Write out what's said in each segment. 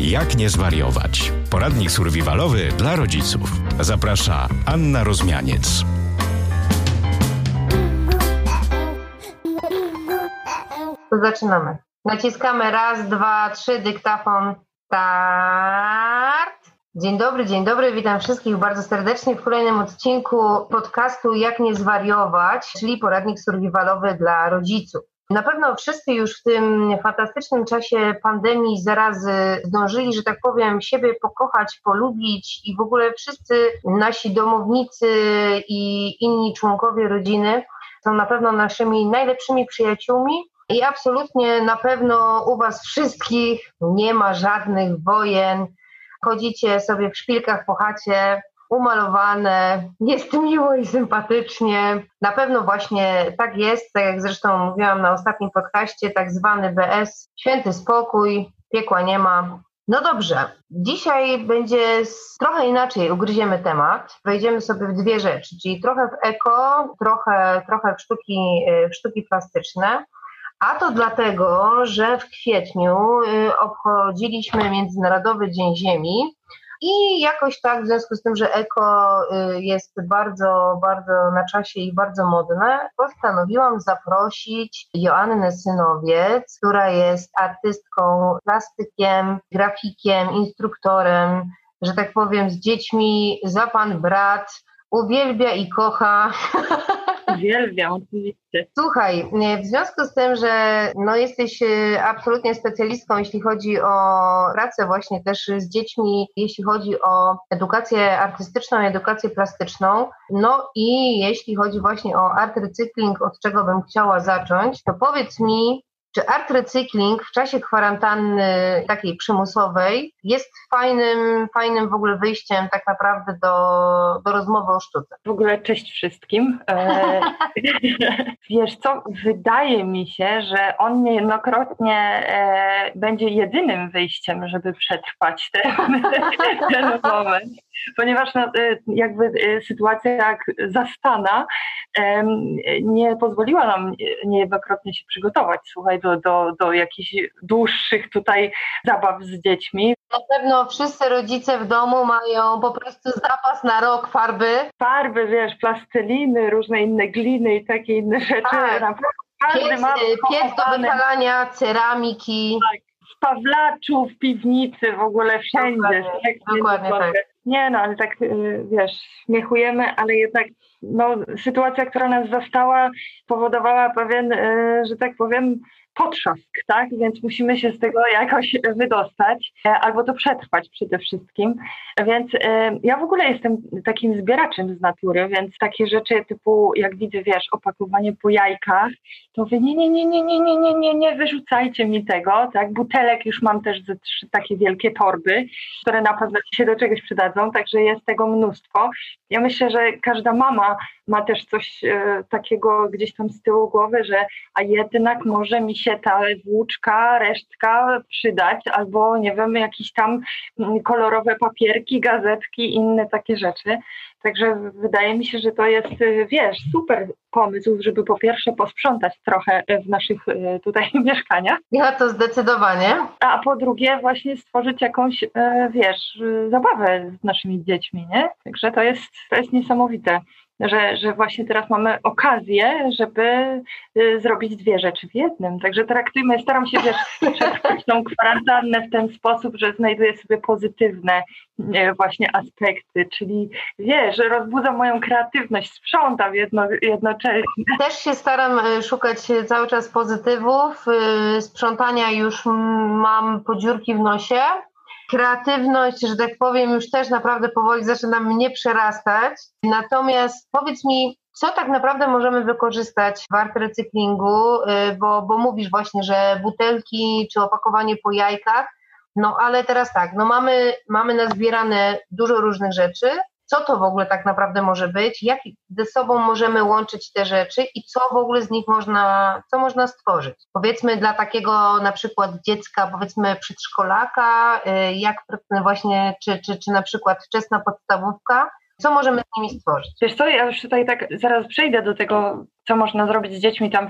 Jak nie zwariować? Poradnik survivalowy dla rodziców. Zaprasza Anna Rozmianiec. Zaczynamy. Naciskamy raz, dwa, trzy, dyktafon, start. Dzień dobry, dzień dobry, witam wszystkich bardzo serdecznie w kolejnym odcinku podcastu Jak nie zwariować, czyli poradnik survivalowy dla rodziców. Na pewno wszyscy już w tym fantastycznym czasie pandemii zarazy zdążyli, że tak powiem, siebie pokochać, polubić i w ogóle wszyscy nasi domownicy i inni członkowie rodziny są na pewno naszymi najlepszymi przyjaciółmi. I absolutnie na pewno u Was wszystkich nie ma żadnych wojen. Chodzicie sobie w szpilkach po chacie, umalowane, jest miło i sympatycznie. Na pewno właśnie tak jest, tak jak zresztą mówiłam na ostatnim podcaście, tak zwany BS, święty spokój, piekła nie ma. No dobrze, dzisiaj będzie trochę inaczej ugryziemy temat. Wejdziemy sobie w dwie rzeczy, czyli trochę w eko, trochę, trochę w, sztuki, w sztuki plastyczne. A to dlatego, że w kwietniu y, obchodziliśmy Międzynarodowy Dzień Ziemi i jakoś tak, w związku z tym, że eko y, jest bardzo, bardzo na czasie i bardzo modne, postanowiłam zaprosić Joannę Synowiec, która jest artystką, plastykiem, grafikiem, instruktorem, że tak powiem, z dziećmi, za pan brat, uwielbia i kocha. Uwielbiam, oczywiście. Słuchaj, w związku z tym, że no jesteś e, absolutnie specjalistką, jeśli chodzi o pracę właśnie też z dziećmi, jeśli chodzi o edukację artystyczną, edukację plastyczną, no i jeśli chodzi właśnie o art recykling, od czego bym chciała zacząć, to powiedz mi, czy art recykling w czasie kwarantanny takiej przymusowej jest fajnym, fajnym w ogóle wyjściem tak naprawdę do, do rozmowy o sztuce? W ogóle cześć wszystkim. E, wiesz co, wydaje mi się, że on niejednokrotnie e, będzie jedynym wyjściem, żeby przetrwać ten, ten moment ponieważ no, y, jakby y, sytuacja jak zastana nie pozwoliła nam niejednokrotnie się przygotować, słuchaj, do, do, do jakichś dłuższych tutaj zabaw z dziećmi. Na pewno wszyscy rodzice w domu mają po prostu zapas na rok farby. Farby, wiesz, plasteliny, różne inne gliny i takie inne rzeczy. Tak. Piec, piec do wypalania, ceramiki. Tak pawlaczów, piwnicy, w ogóle wszędzie. Dokładnie, tak, dokładnie tak. Nie no, ale tak y, wiesz, śmiechujemy, ale jednak no, sytuacja, która nas zastała, powodowała pewien, y, że tak powiem, potrzask, tak? Więc musimy się z tego jakoś wydostać, e, albo to przetrwać przede wszystkim. Więc e, ja w ogóle jestem takim zbieraczem z natury, więc takie rzeczy typu, jak widzę, wiesz, opakowanie po jajkach, to mówię, nie, nie, nie, nie, nie, nie, nie, nie, nie wyrzucajcie mi tego, tak? Butelek już mam też ze trzy takie wielkie torby, które na pewno się do czegoś przydadzą, także jest tego mnóstwo. Ja myślę, że każda mama ma też coś e, takiego gdzieś tam z tyłu głowy, że a jednak może mi się ta włóczka, resztka przydać, albo nie wiem, jakieś tam mm, kolorowe papierki, gazetki, inne takie rzeczy. Także wydaje mi się, że to jest, e, wiesz, super pomysł, żeby po pierwsze posprzątać trochę w naszych e, tutaj mieszkaniach. Ja to zdecydowanie. A po drugie właśnie stworzyć jakąś, wiesz, zabawę z naszymi dziećmi, nie? Także to jest, to jest niesamowite że, że właśnie teraz mamy okazję, żeby y, zrobić dwie rzeczy w jednym. Także traktujmy, staram się wiesz, przetrwać tą kwarantannę w ten sposób, że znajduję sobie pozytywne y, właśnie aspekty, czyli wiesz, że rozbudzam moją kreatywność, sprzątam jedno, jednocześnie. Też się staram y, szukać cały czas pozytywów. Sprzątania już mam podziurki w nosie, kreatywność, że tak powiem, już też naprawdę powoli zaczyna mnie przerastać. Natomiast powiedz mi, co tak naprawdę możemy wykorzystać w art recyklingu, y, bo, bo mówisz właśnie, że butelki czy opakowanie po jajkach, no ale teraz tak, no mamy, mamy nazbierane dużo różnych rzeczy, co to w ogóle tak naprawdę może być, jak ze sobą możemy łączyć te rzeczy i co w ogóle z nich można, co można stworzyć. Powiedzmy dla takiego na przykład dziecka, powiedzmy przedszkolaka, y, jak właśnie, czy, czy, czy na przykład wczesna podstawówka, co możemy z nimi stworzyć? Wiesz co, ja już tutaj tak zaraz przejdę do tego co można zrobić z dziećmi tam,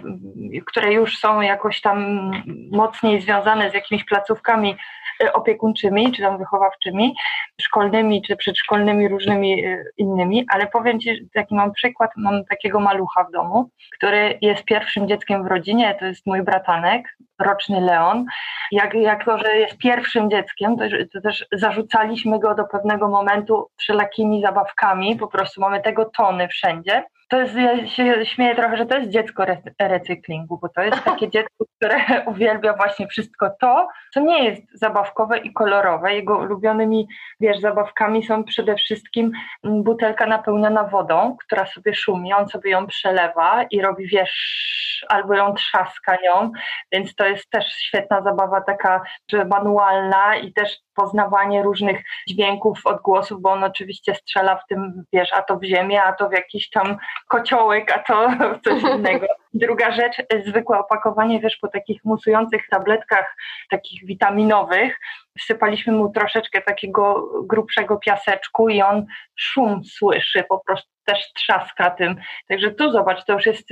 które już są jakoś tam mocniej związane z jakimiś placówkami e, opiekuńczymi, czy tam wychowawczymi, szkolnymi, czy przedszkolnymi, różnymi e, innymi, ale powiem Ci, taki mam przykład, mam takiego malucha w domu, który jest pierwszym dzieckiem w rodzinie, to jest mój bratanek, roczny Leon. Jak, jak to, że jest pierwszym dzieckiem, to, to też zarzucaliśmy go do pewnego momentu wszelakimi zabawkami, po prostu mamy tego tony wszędzie to jest, ja się śmieję trochę, że to jest dziecko recyklingu, bo to jest takie dziecko, które uwielbia właśnie wszystko to, co nie jest zabawkowe i kolorowe. Jego ulubionymi, wiesz, zabawkami są przede wszystkim mm, butelka napełniona wodą, która sobie szumi, on sobie ją przelewa i robi, wiesz, albo ją trzaska nią, więc to jest też świetna zabawa taka, że manualna i też poznawanie różnych dźwięków, odgłosów, bo on oczywiście strzela w tym, wiesz, a to w ziemię, a to w jakiś tam kociołek, a to w coś innego. Druga rzecz, zwykłe opakowanie, wiesz, po takich musujących tabletkach, takich witaminowych, wsypaliśmy mu troszeczkę takiego grubszego piaseczku i on szum słyszy, po prostu też trzaska tym. Także tu zobacz, to już jest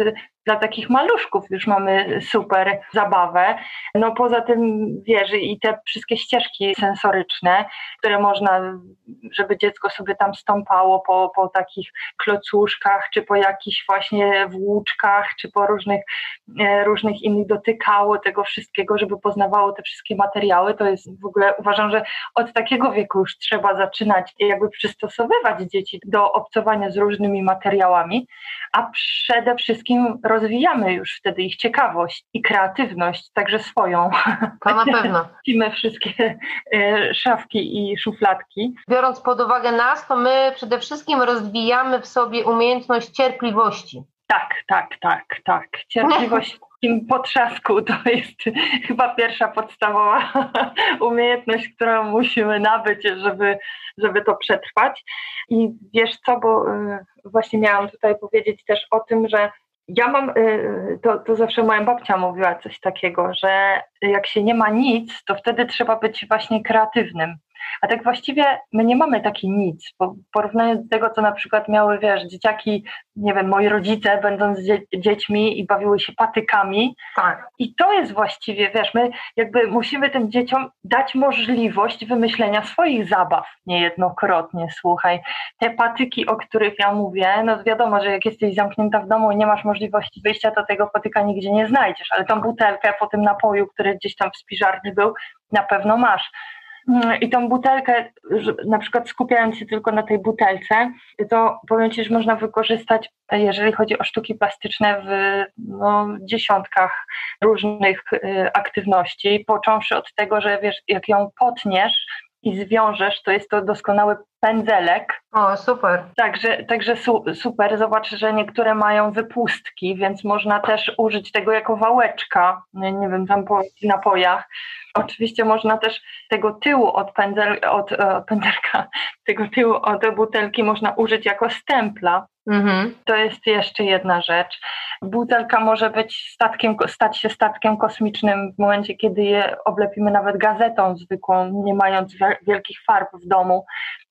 dla takich maluszków już mamy super zabawę. No poza tym wiesz, i te wszystkie ścieżki sensoryczne, które można, żeby dziecko sobie tam stąpało po, po takich klocuszkach, czy po jakichś właśnie włóczkach, czy po różnych, e, różnych innych dotykało tego wszystkiego, żeby poznawało te wszystkie materiały, to jest w ogóle uważam, że od takiego wieku już trzeba zaczynać jakby przystosowywać dzieci do obcowania z różnymi materiałami, a przede wszystkim rozwijamy już wtedy ich ciekawość i kreatywność, także swoją. To na pewno. Widzimy wszystkie e, szafki i szufladki. Biorąc pod uwagę nas, to my przede wszystkim rozwijamy w sobie umiejętność cierpliwości. Tak, tak, tak, tak. Cierpliwość takim potrzasku to jest chyba pierwsza podstawowa umiejętność, którą musimy nabyć, żeby, żeby to przetrwać. I wiesz co, bo y, właśnie miałam tutaj powiedzieć też o tym, że ja mam, y, to, to zawsze moja babcia mówiła coś takiego, że jak się nie ma nic, to wtedy trzeba być właśnie kreatywnym. A tak właściwie my nie mamy taki nic, bo w porównaniu do tego, co na przykład miały, wiesz, dzieciaki, nie wiem, moi rodzice, będąc dzie dziećmi i bawiły się patykami. Tak. I to jest właściwie, wiesz, my jakby musimy tym dzieciom dać możliwość wymyślenia swoich zabaw niejednokrotnie, słuchaj. Te patyki, o których ja mówię, no wiadomo, że jak jesteś zamknięta w domu i nie masz możliwości wyjścia, to tego patyka nigdzie nie znajdziesz, ale tą butelkę po tym napoju, który gdzieś tam w spiżarni był, na pewno masz. I tą butelkę, na przykład skupiając się tylko na tej butelce, to powiem Ci, że można wykorzystać, jeżeli chodzi o sztuki plastyczne, w no, dziesiątkach różnych y, aktywności, począwszy od tego, że wiesz, jak ją potniesz, i zwiążesz, to jest to doskonały pędzelek. O, super. Także, także su, super. Zobacz, że niektóre mają wypustki, więc można też użyć tego jako wałeczka, nie, nie wiem, tam po napojach. Oczywiście można też tego tyłu od, pędzel, od, e, od pędzelka, tego tyłu od butelki można użyć jako stempla. Mhm. To jest jeszcze jedna rzecz. Butelka może być statkiem, stać się statkiem kosmicznym w momencie, kiedy je oblepimy nawet gazetą zwykłą, nie mając wielkich farb w domu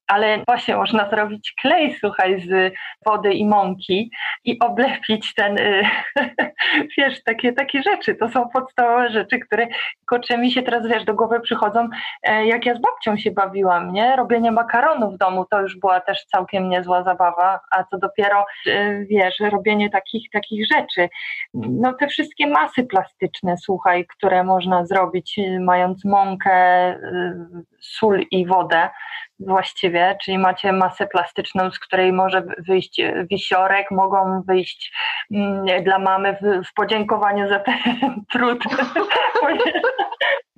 ale właśnie można zrobić klej, słuchaj, z wody i mąki i oblepić ten, y, wiesz, takie, takie rzeczy. To są podstawowe rzeczy, które kurczę mi się teraz, wiesz, do głowy przychodzą, e, jak ja z babcią się bawiłam, nie? Robienie makaronu w domu to już była też całkiem niezła zabawa, a co dopiero, e, wiesz, robienie takich, takich rzeczy. No te wszystkie masy plastyczne, słuchaj, które można zrobić y, mając mąkę, y, sól i wodę, właściwie, czyli macie masę plastyczną, z której może wyjść wisiorek, mogą wyjść mm, dla mamy w, w podziękowaniu za ten trud.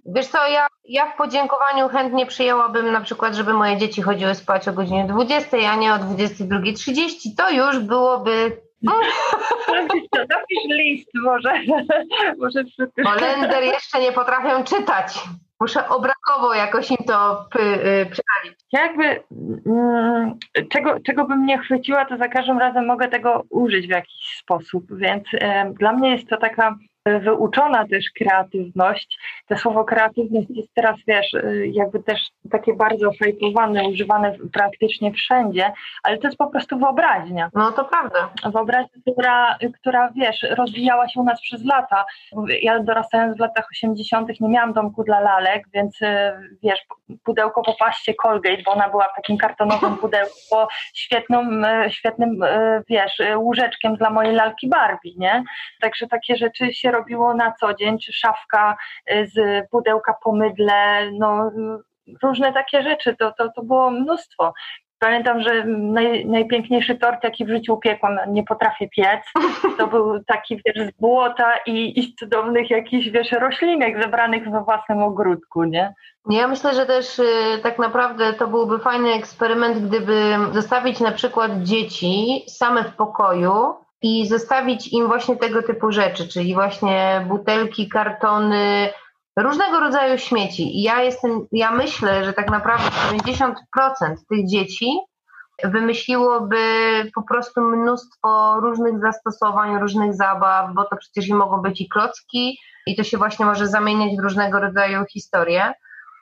Wiesz co, ja, ja w podziękowaniu chętnie przyjęłabym na przykład, żeby moje dzieci chodziły spać o godzinie 20, a nie o 22.30. To już byłoby Napisz list może. może Holender jeszcze nie potrafią czytać. Muszę obrakowo jakoś im to y, przykalić. Jakby mm, czego, czego bym nie chwyciła, to za każdym razem mogę tego użyć w jakiś sposób, więc dla mnie jest to taka wyuczona też kreatywność. To słowo kreatywność jest teraz, wiesz, jakby też takie bardzo hajpowane, używane praktycznie wszędzie, ale to jest po prostu wyobraźnia. No to prawda. Wyobraźnia, która, która wiesz, rozwijała się u nas przez lata. Ja dorastając w latach 80. nie miałam domku dla lalek, więc wiesz, pudełko po paście Colgate, bo ona była w takim kartonowym pudełku, świetną, świetnym, wiesz, łóżeczkiem dla mojej lalki Barbie, nie? Także takie rzeczy się robiło na co dzień, czy szafka y, z pudełka po mydle, no różne takie rzeczy, to, to, to było mnóstwo. Pamiętam, że naj, najpiękniejszy tort, jaki w życiu upiekłam, nie potrafię piec, to był taki, wiesz, z błota i, i cudownych jakichś, wiesz, roślinek zebranych we własnym ogródku, nie? Ja myślę, że też y, tak naprawdę to byłby fajny eksperyment, gdyby zostawić na przykład dzieci same w pokoju i zostawić im właśnie tego typu rzeczy, czyli właśnie butelki, kartony, różnego rodzaju śmieci. I ja jestem, ja myślę, że tak naprawdę 90% tych dzieci wymyśliłoby po prostu mnóstwo różnych zastosowań, różnych zabaw, bo to przecież i mogą być i klocki, i to się właśnie może zamieniać w różnego rodzaju historie.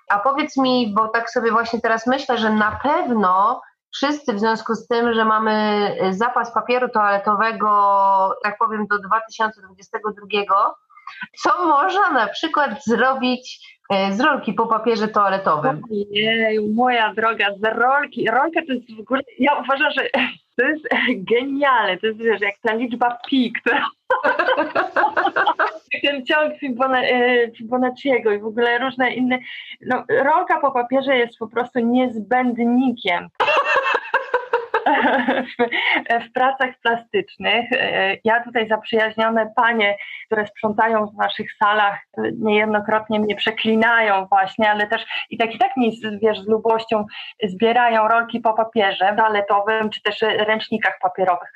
A powiedz mi, bo tak sobie właśnie teraz myślę, że na pewno wszyscy w związku z tym, że mamy zapas papieru toaletowego, tak powiem, do 2022, co można na przykład zrobić e, z rolki po papierze toaletowym? Nie, moja droga, z rolki. Rolka to jest w ogóle, ja uważam, że to jest genialne, to jest wiesz, jak ta liczba pi, która... ten ciąg e, Fibonacciego i w ogóle różne inne... No, rolka po papierze jest po prostu niezbędnikiem w pracach plastycznych. Ja tutaj zaprzyjaźnione panie, które sprzątają w naszych salach, niejednokrotnie mnie przeklinają właśnie, ale też i tak i tak mi, wiesz, z lubością zbierają rolki po papierze toaletowym, czy też ręcznikach papierowych.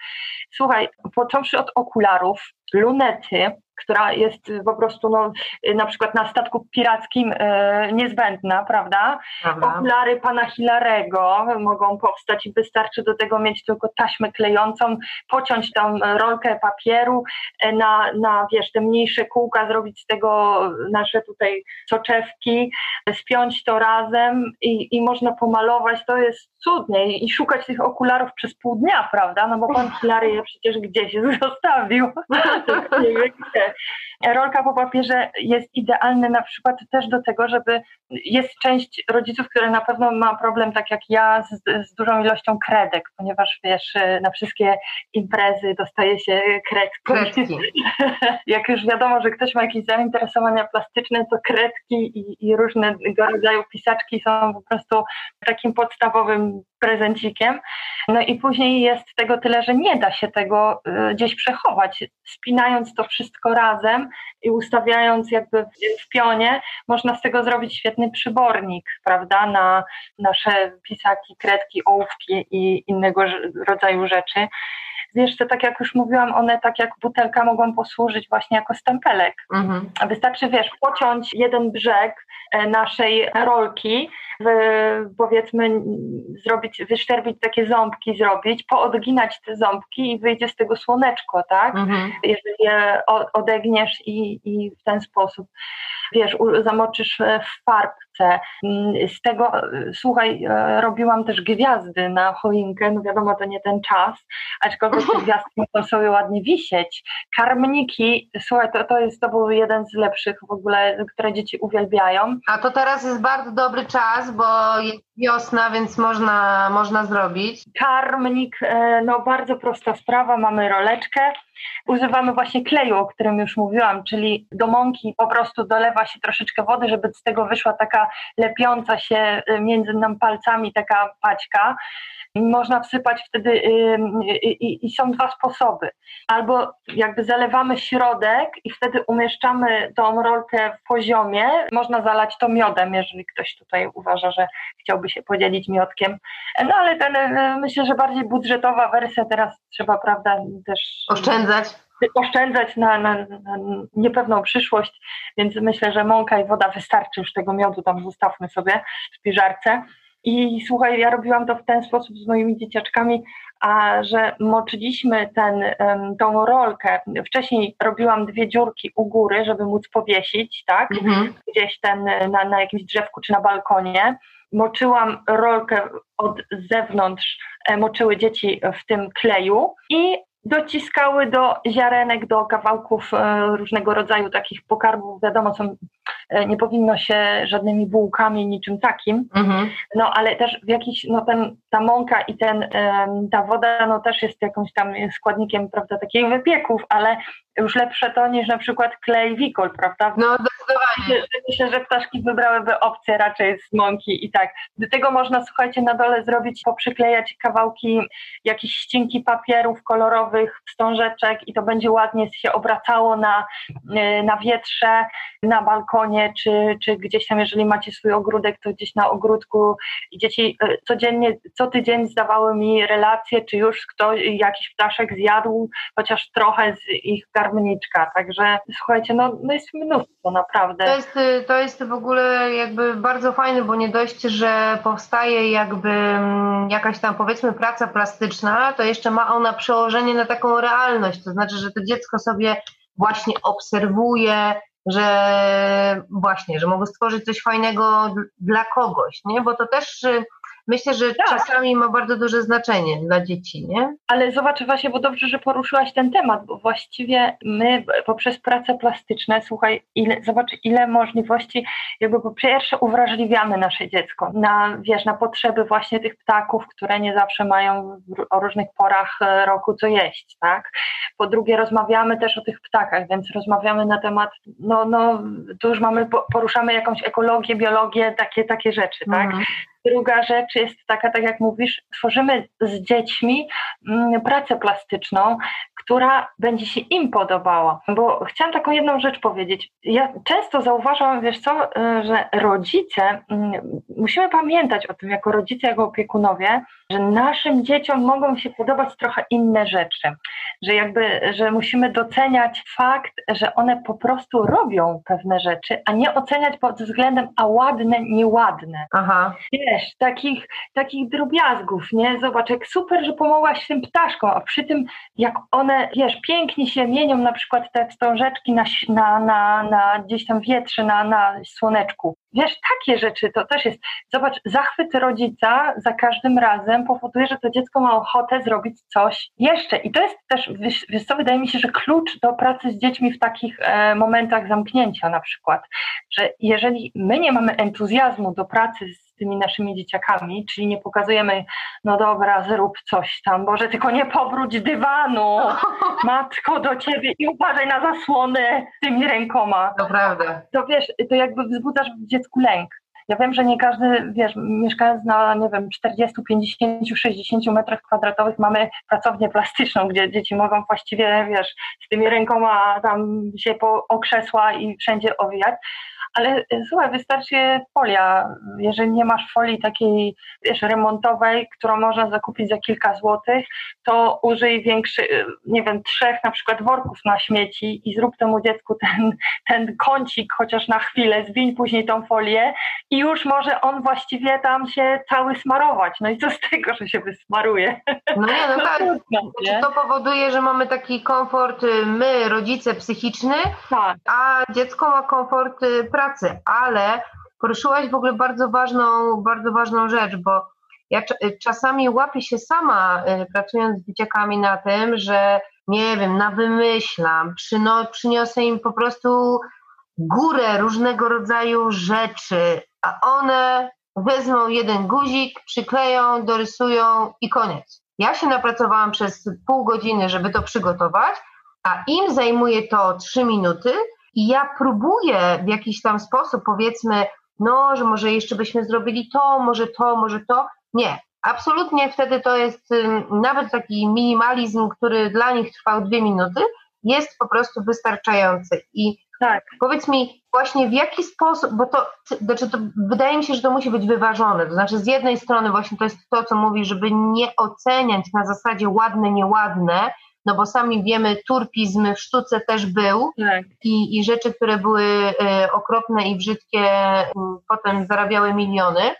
Słuchaj, począwszy od okularów, lunety, która jest po prostu no, na przykład na statku pirackim e, niezbędna, prawda? prawda? Okulary pana Hilarego mogą powstać i wystarczy do tego mieć tylko taśmę klejącą, pociąć tą rolkę papieru e, na, na wiesz, te mniejsze kółka, zrobić z tego nasze tutaj soczewki, spiąć to razem i, i można pomalować, to jest cudnie i szukać tych okularów przez pół dnia, prawda? No bo pan Hilary je przecież gdzieś zostawił. nie wiem gdzie. Rolka po papierze jest idealny na przykład też do tego, żeby jest część rodziców, które na pewno ma problem, tak jak ja, z, z dużą ilością kredek, ponieważ wiesz, na wszystkie imprezy dostaje się kredki. jak już wiadomo, że ktoś ma jakieś zainteresowania plastyczne, to kredki i, i różnego rodzaju pisaczki są po prostu takim podstawowym prezencikiem. No i później jest tego tyle, że nie da się tego y, gdzieś przechować. Spinając to wszystko razem i ustawiając jakby w pionie, można z tego zrobić świetny przybornik, prawda, na nasze pisaki, kredki, ołówki i innego rodzaju rzeczy. To tak jak już mówiłam, one tak jak butelka mogą posłużyć właśnie jako stempelek. Mhm. Wystarczy, wiesz, pociąć jeden brzeg e, naszej rolki, powiedzmy zrobić, wyszczerbić takie ząbki zrobić, poodginać te ząbki i wyjdzie z tego słoneczko, tak? Mhm. Jeżeli je odegniesz i, i w ten sposób, wiesz, zamoczysz w farbce. Mm, z tego, słuchaj, e, robiłam też gwiazdy na choinkę, no wiadomo, to nie ten czas, aczkolwiek te gwiazdki mogą sobie ładnie wisieć. Karmniki, słuchaj, to, to jest, to był jeden z lepszych w ogóle, które dzieci uwielbiają. A to teraz jest bardzo dobry czas, bo jest wiosna, więc można, można zrobić. Karmnik, e, no bardzo prosta sprawa, mamy roleczkę. Używamy właśnie kleju, o którym już mówiłam, czyli do mąki po prostu dolewa się troszeczkę wody, żeby z tego wyszła taka lepiąca się e, między nam palcami taka paćka. Można wsypać wtedy i, i są dwa sposoby. Albo jakby zalewamy środek i wtedy umieszczamy tą rolkę w poziomie. Można zalać to miodem, jeżeli ktoś tutaj uważa, że chciałby się podzielić miodkiem. No ale ten, myślę, że bardziej budżetowa wersja teraz trzeba, prawda, też oszczędzać oszczędzać na, na, na, niepewną przyszłość, więc myślę, że mąka i woda wystarczy już tego miodu, tam zostawmy sobie w piżarce. I słuchaj, ja robiłam to w ten sposób z moimi dzieciaczkami, a że moczyliśmy ten, tą rolkę, wcześniej robiłam dwie dziurki u góry, żeby móc powiesić, tak, mhm. gdzieś ten na, na jakimś drzewku czy na balkonie, moczyłam rolkę od zewnątrz, e, moczyły dzieci w tym kleju i dociskały do ziarenek, do kawałków e, różnego rodzaju takich pokarmów. Wiadomo, są, e, nie powinno się żadnymi bułkami, niczym takim, mhm. no ale też w jakiś, no ten, ta mąka i ten, ta woda, no też jest jakimś tam składnikiem, prawda, takich wypieków, ale już lepsze to niż na przykład klej wikol, prawda? No zdecydowanie. Myślę, że ptaszki wybrałyby opcję raczej z mąki i tak. Do tego można, słuchajcie, na dole zrobić, poprzyklejać kawałki, jakieś ścinki papierów kolorowych, wstążeczek i to będzie ładnie się obracało na, y, na wietrze, na balkonie, czy, czy gdzieś tam, jeżeli macie swój ogródek, to gdzieś na ogródku i dzieci y, codziennie, co tydzień zdawały mi relacje, czy już ktoś, jakiś ptaszek zjadł chociaż trochę z ich skarbniczka, także słuchajcie, no, no jest mnóstwo naprawdę. To jest, to jest w ogóle jakby bardzo fajne, bo nie dość, że powstaje jakby mm, jakaś tam powiedzmy praca plastyczna, to jeszcze ma ona przełożenie na taką realność, to znaczy, że to dziecko sobie właśnie obserwuje, że właśnie, że mogę stworzyć coś fajnego dla kogoś, nie? Bo to też myślę, że tak. czasami ma bardzo duże znaczenie dla dzieci, nie? Ale zobacz właśnie, bo dobrze, że poruszyłaś ten temat, bo właściwie my poprzez prace plastyczne, słuchaj, ile, zobacz ile możliwości, jakby po pierwsze uwrażliwiamy nasze dziecko na, wiesz, na potrzeby właśnie tych ptaków, które nie zawsze mają o różnych porach e, roku co jeść, tak? Po drugie rozmawiamy też o tych ptakach, więc rozmawiamy na temat, no, no tu już mamy, poruszamy jakąś ekologię, biologię, takie, takie rzeczy, tak? Mhm. Druga rzecz jest taka, tak jak mówisz, tworzymy z dziećmi mm, pracę plastyczną, która będzie się im podobała. Bo chciałam taką jedną rzecz powiedzieć. Ja często zauważam, wiesz co, y, że rodzice, mm, musimy pamiętać o tym jako rodzice, jako opiekunowie, że naszym dzieciom mogą się podobać trochę inne rzeczy. Że jakby, że musimy doceniać fakt, że one po prostu robią pewne rzeczy, a nie oceniać pod względem a ładne, nieładne. Aha wiesz, takich, takich drobiazgów, nie? Zobacz, jak super, że pomogłaś tym ptaszkom, a przy tym jak one, wiesz, pięknie się mienią na przykład te wstążeczki na, na, na, na gdzieś tam wietrze, na, na słoneczku. Wiesz, takie rzeczy to też jest. Zobacz, zachwyt rodzica za każdym razem powoduje, że to dziecko ma ochotę zrobić coś jeszcze. I to jest też, wiesz, co, wydaje mi się, że klucz do pracy z dziećmi w takich e, momentach zamknięcia na przykład, że jeżeli my nie mamy entuzjazmu do pracy z tymi naszymi dzieciakami, czyli nie pokazujemy, no dobra, zrób coś tam, Boże, tylko nie powróć dywanu, matko do ciebie i uważaj na zasłony tymi rękoma. To prawda. To wiesz, to jakby wzbudzasz w dziecku lęk. Ja wiem, że nie każdy, wiesz, mieszkając na, nie wiem, 40, 50, 60 metrach kwadratowych mamy pracownię plastyczną, gdzie dzieci mogą właściwie, wiesz, z tymi rękoma tam się po okrzesła i wszędzie owijać, ale e, słuchaj, wystarczy folia. Jeżeli nie masz folii takiej, wiesz, remontowej, którą można zakupić za kilka złotych, to użyj większy, e, nie wiem, trzech na przykład worków na śmieci i zrób temu dziecku ten, ten kącik chociaż na chwilę, zwiń później tą folię i już może on właściwie tam się cały smarować. No i co z tego, że się wysmaruje? No nie, no, no tak. Trudno, nie? To powoduje, że mamy taki komfort y, my, rodzice, psychiczny, tak. a dziecko ma komfort praktyczny pracy, ale poruszyłaś w ogóle bardzo ważną, bardzo ważną rzecz, bo ja czasami łapię się sama, y, pracując z dzieciakami na tym, że nie wiem, na wymyślam, przyno, przyniosę im po prostu górę różnego rodzaju rzeczy, a one wezmą jeden guzik, przykleją, dorysują i koniec. Ja się napracowałam przez pół godziny, żeby to przygotować, a im zajmuje to trzy minuty, i ja próbuję w jakiś tam sposób, powiedzmy, no, że może jeszcze byśmy zrobili to, może to, może to. Nie, absolutnie wtedy to jest nawet taki minimalizm, który dla nich trwał dwie minuty, jest po prostu wystarczający. I tak. powiedz mi właśnie w jaki sposób, bo to, znaczy to wydaje mi się, że to musi być wyważone. To znaczy z jednej strony właśnie to jest to, co mówi, żeby nie oceniać na zasadzie ładne, nieładne, no bo sami wiemy, turpizm w sztuce też był tak. i, i rzeczy, które były e, okropne i brzydkie, potem zarabiały miliony.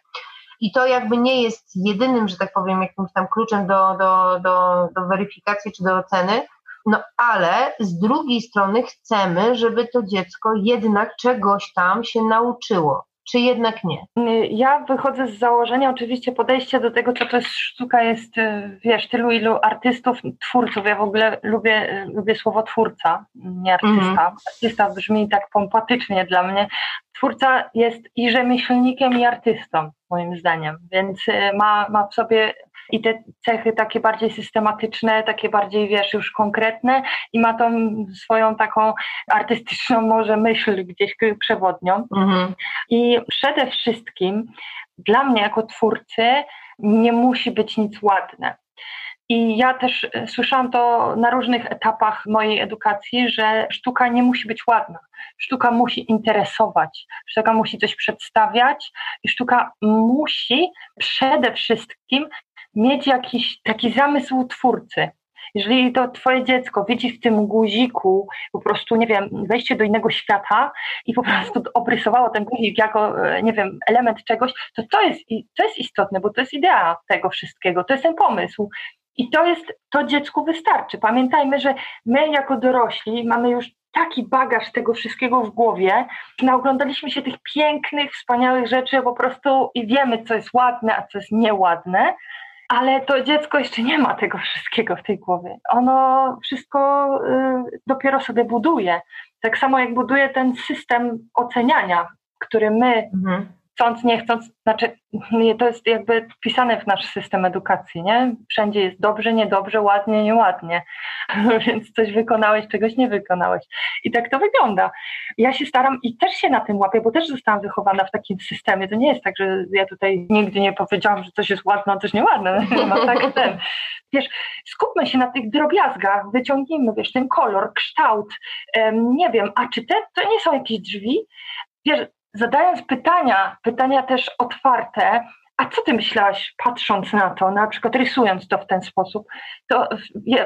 i to jakby nie jest jedynym, że tak powiem, jakimś tam kluczem do, do, do, do weryfikacji czy do oceny, no ale z drugiej strony chcemy, żeby to dziecko jednak czegoś tam się nauczyło czy jednak nie? Ja wychodzę z założenia, oczywiście podejście do tego, co to jest sztuka, jest, y, wiesz, tylu ilu artystów, twórców. Ja w ogóle lubię, y, lubię słowo twórca, nie artysta. Mm. Artysta brzmi tak pompatycznie dla mnie. Twórca jest i rzemieślnikiem, i artystą, moim zdaniem, więc y, ma, ma w sobie i te cechy takie bardziej systematyczne, takie bardziej, wiesz, już konkretne i ma tą swoją taką artystyczną może myśl gdzieś przewodnią. Mhm. I przede wszystkim dla mnie jako twórcy nie musi być nic ładne. I ja też e, słyszałam to na różnych etapach mojej edukacji, że sztuka nie musi być ładna. Sztuka musi interesować, sztuka musi coś przedstawiać i sztuka musi przede wszystkim mieć jakiś taki zamysł twórcy. Jeżeli to twoje dziecko widzi w tym guziku po prostu, nie wiem, wejście do innego świata i po prostu obrysowało ten guzik jako, e, nie wiem, element czegoś, to to jest, to jest istotne, bo to jest idea tego wszystkiego, to jest ten pomysł. I to jest, to dziecku wystarczy. Pamiętajmy, że my jako dorośli mamy już taki bagaż tego wszystkiego w głowie, naoglądaliśmy się tych pięknych, wspaniałych rzeczy po prostu i wiemy, co jest ładne, a co jest nieładne, ale to dziecko jeszcze nie ma tego wszystkiego w tej głowie. Ono wszystko y, dopiero sobie buduje. Tak samo jak buduje ten system oceniania, który my mhm chcąc, nie chcąc, znaczy to jest jakby wpisane w nasz system edukacji, nie? Wszędzie jest dobrze, niedobrze, ładnie, nieładnie, więc coś wykonałeś, czegoś nie wykonałeś. I tak to wygląda. Ja się staram i też się na tym łapię, bo też zostałam wychowana w takim systemie. To nie jest tak, że ja tutaj nigdy nie powiedziałam, że coś jest ładne, a coś nieładne. No tak ten. Wiesz, skupmy się na tych drobiazgach, wyciągnijmy, wiesz, ten kolor, kształt, nie wiem, a czy te to nie są jakieś drzwi? Wiesz, zadając pytania, pytania też otwarte, a co ty myślałaś, patrząc na to, na przykład rysując to w ten sposób, to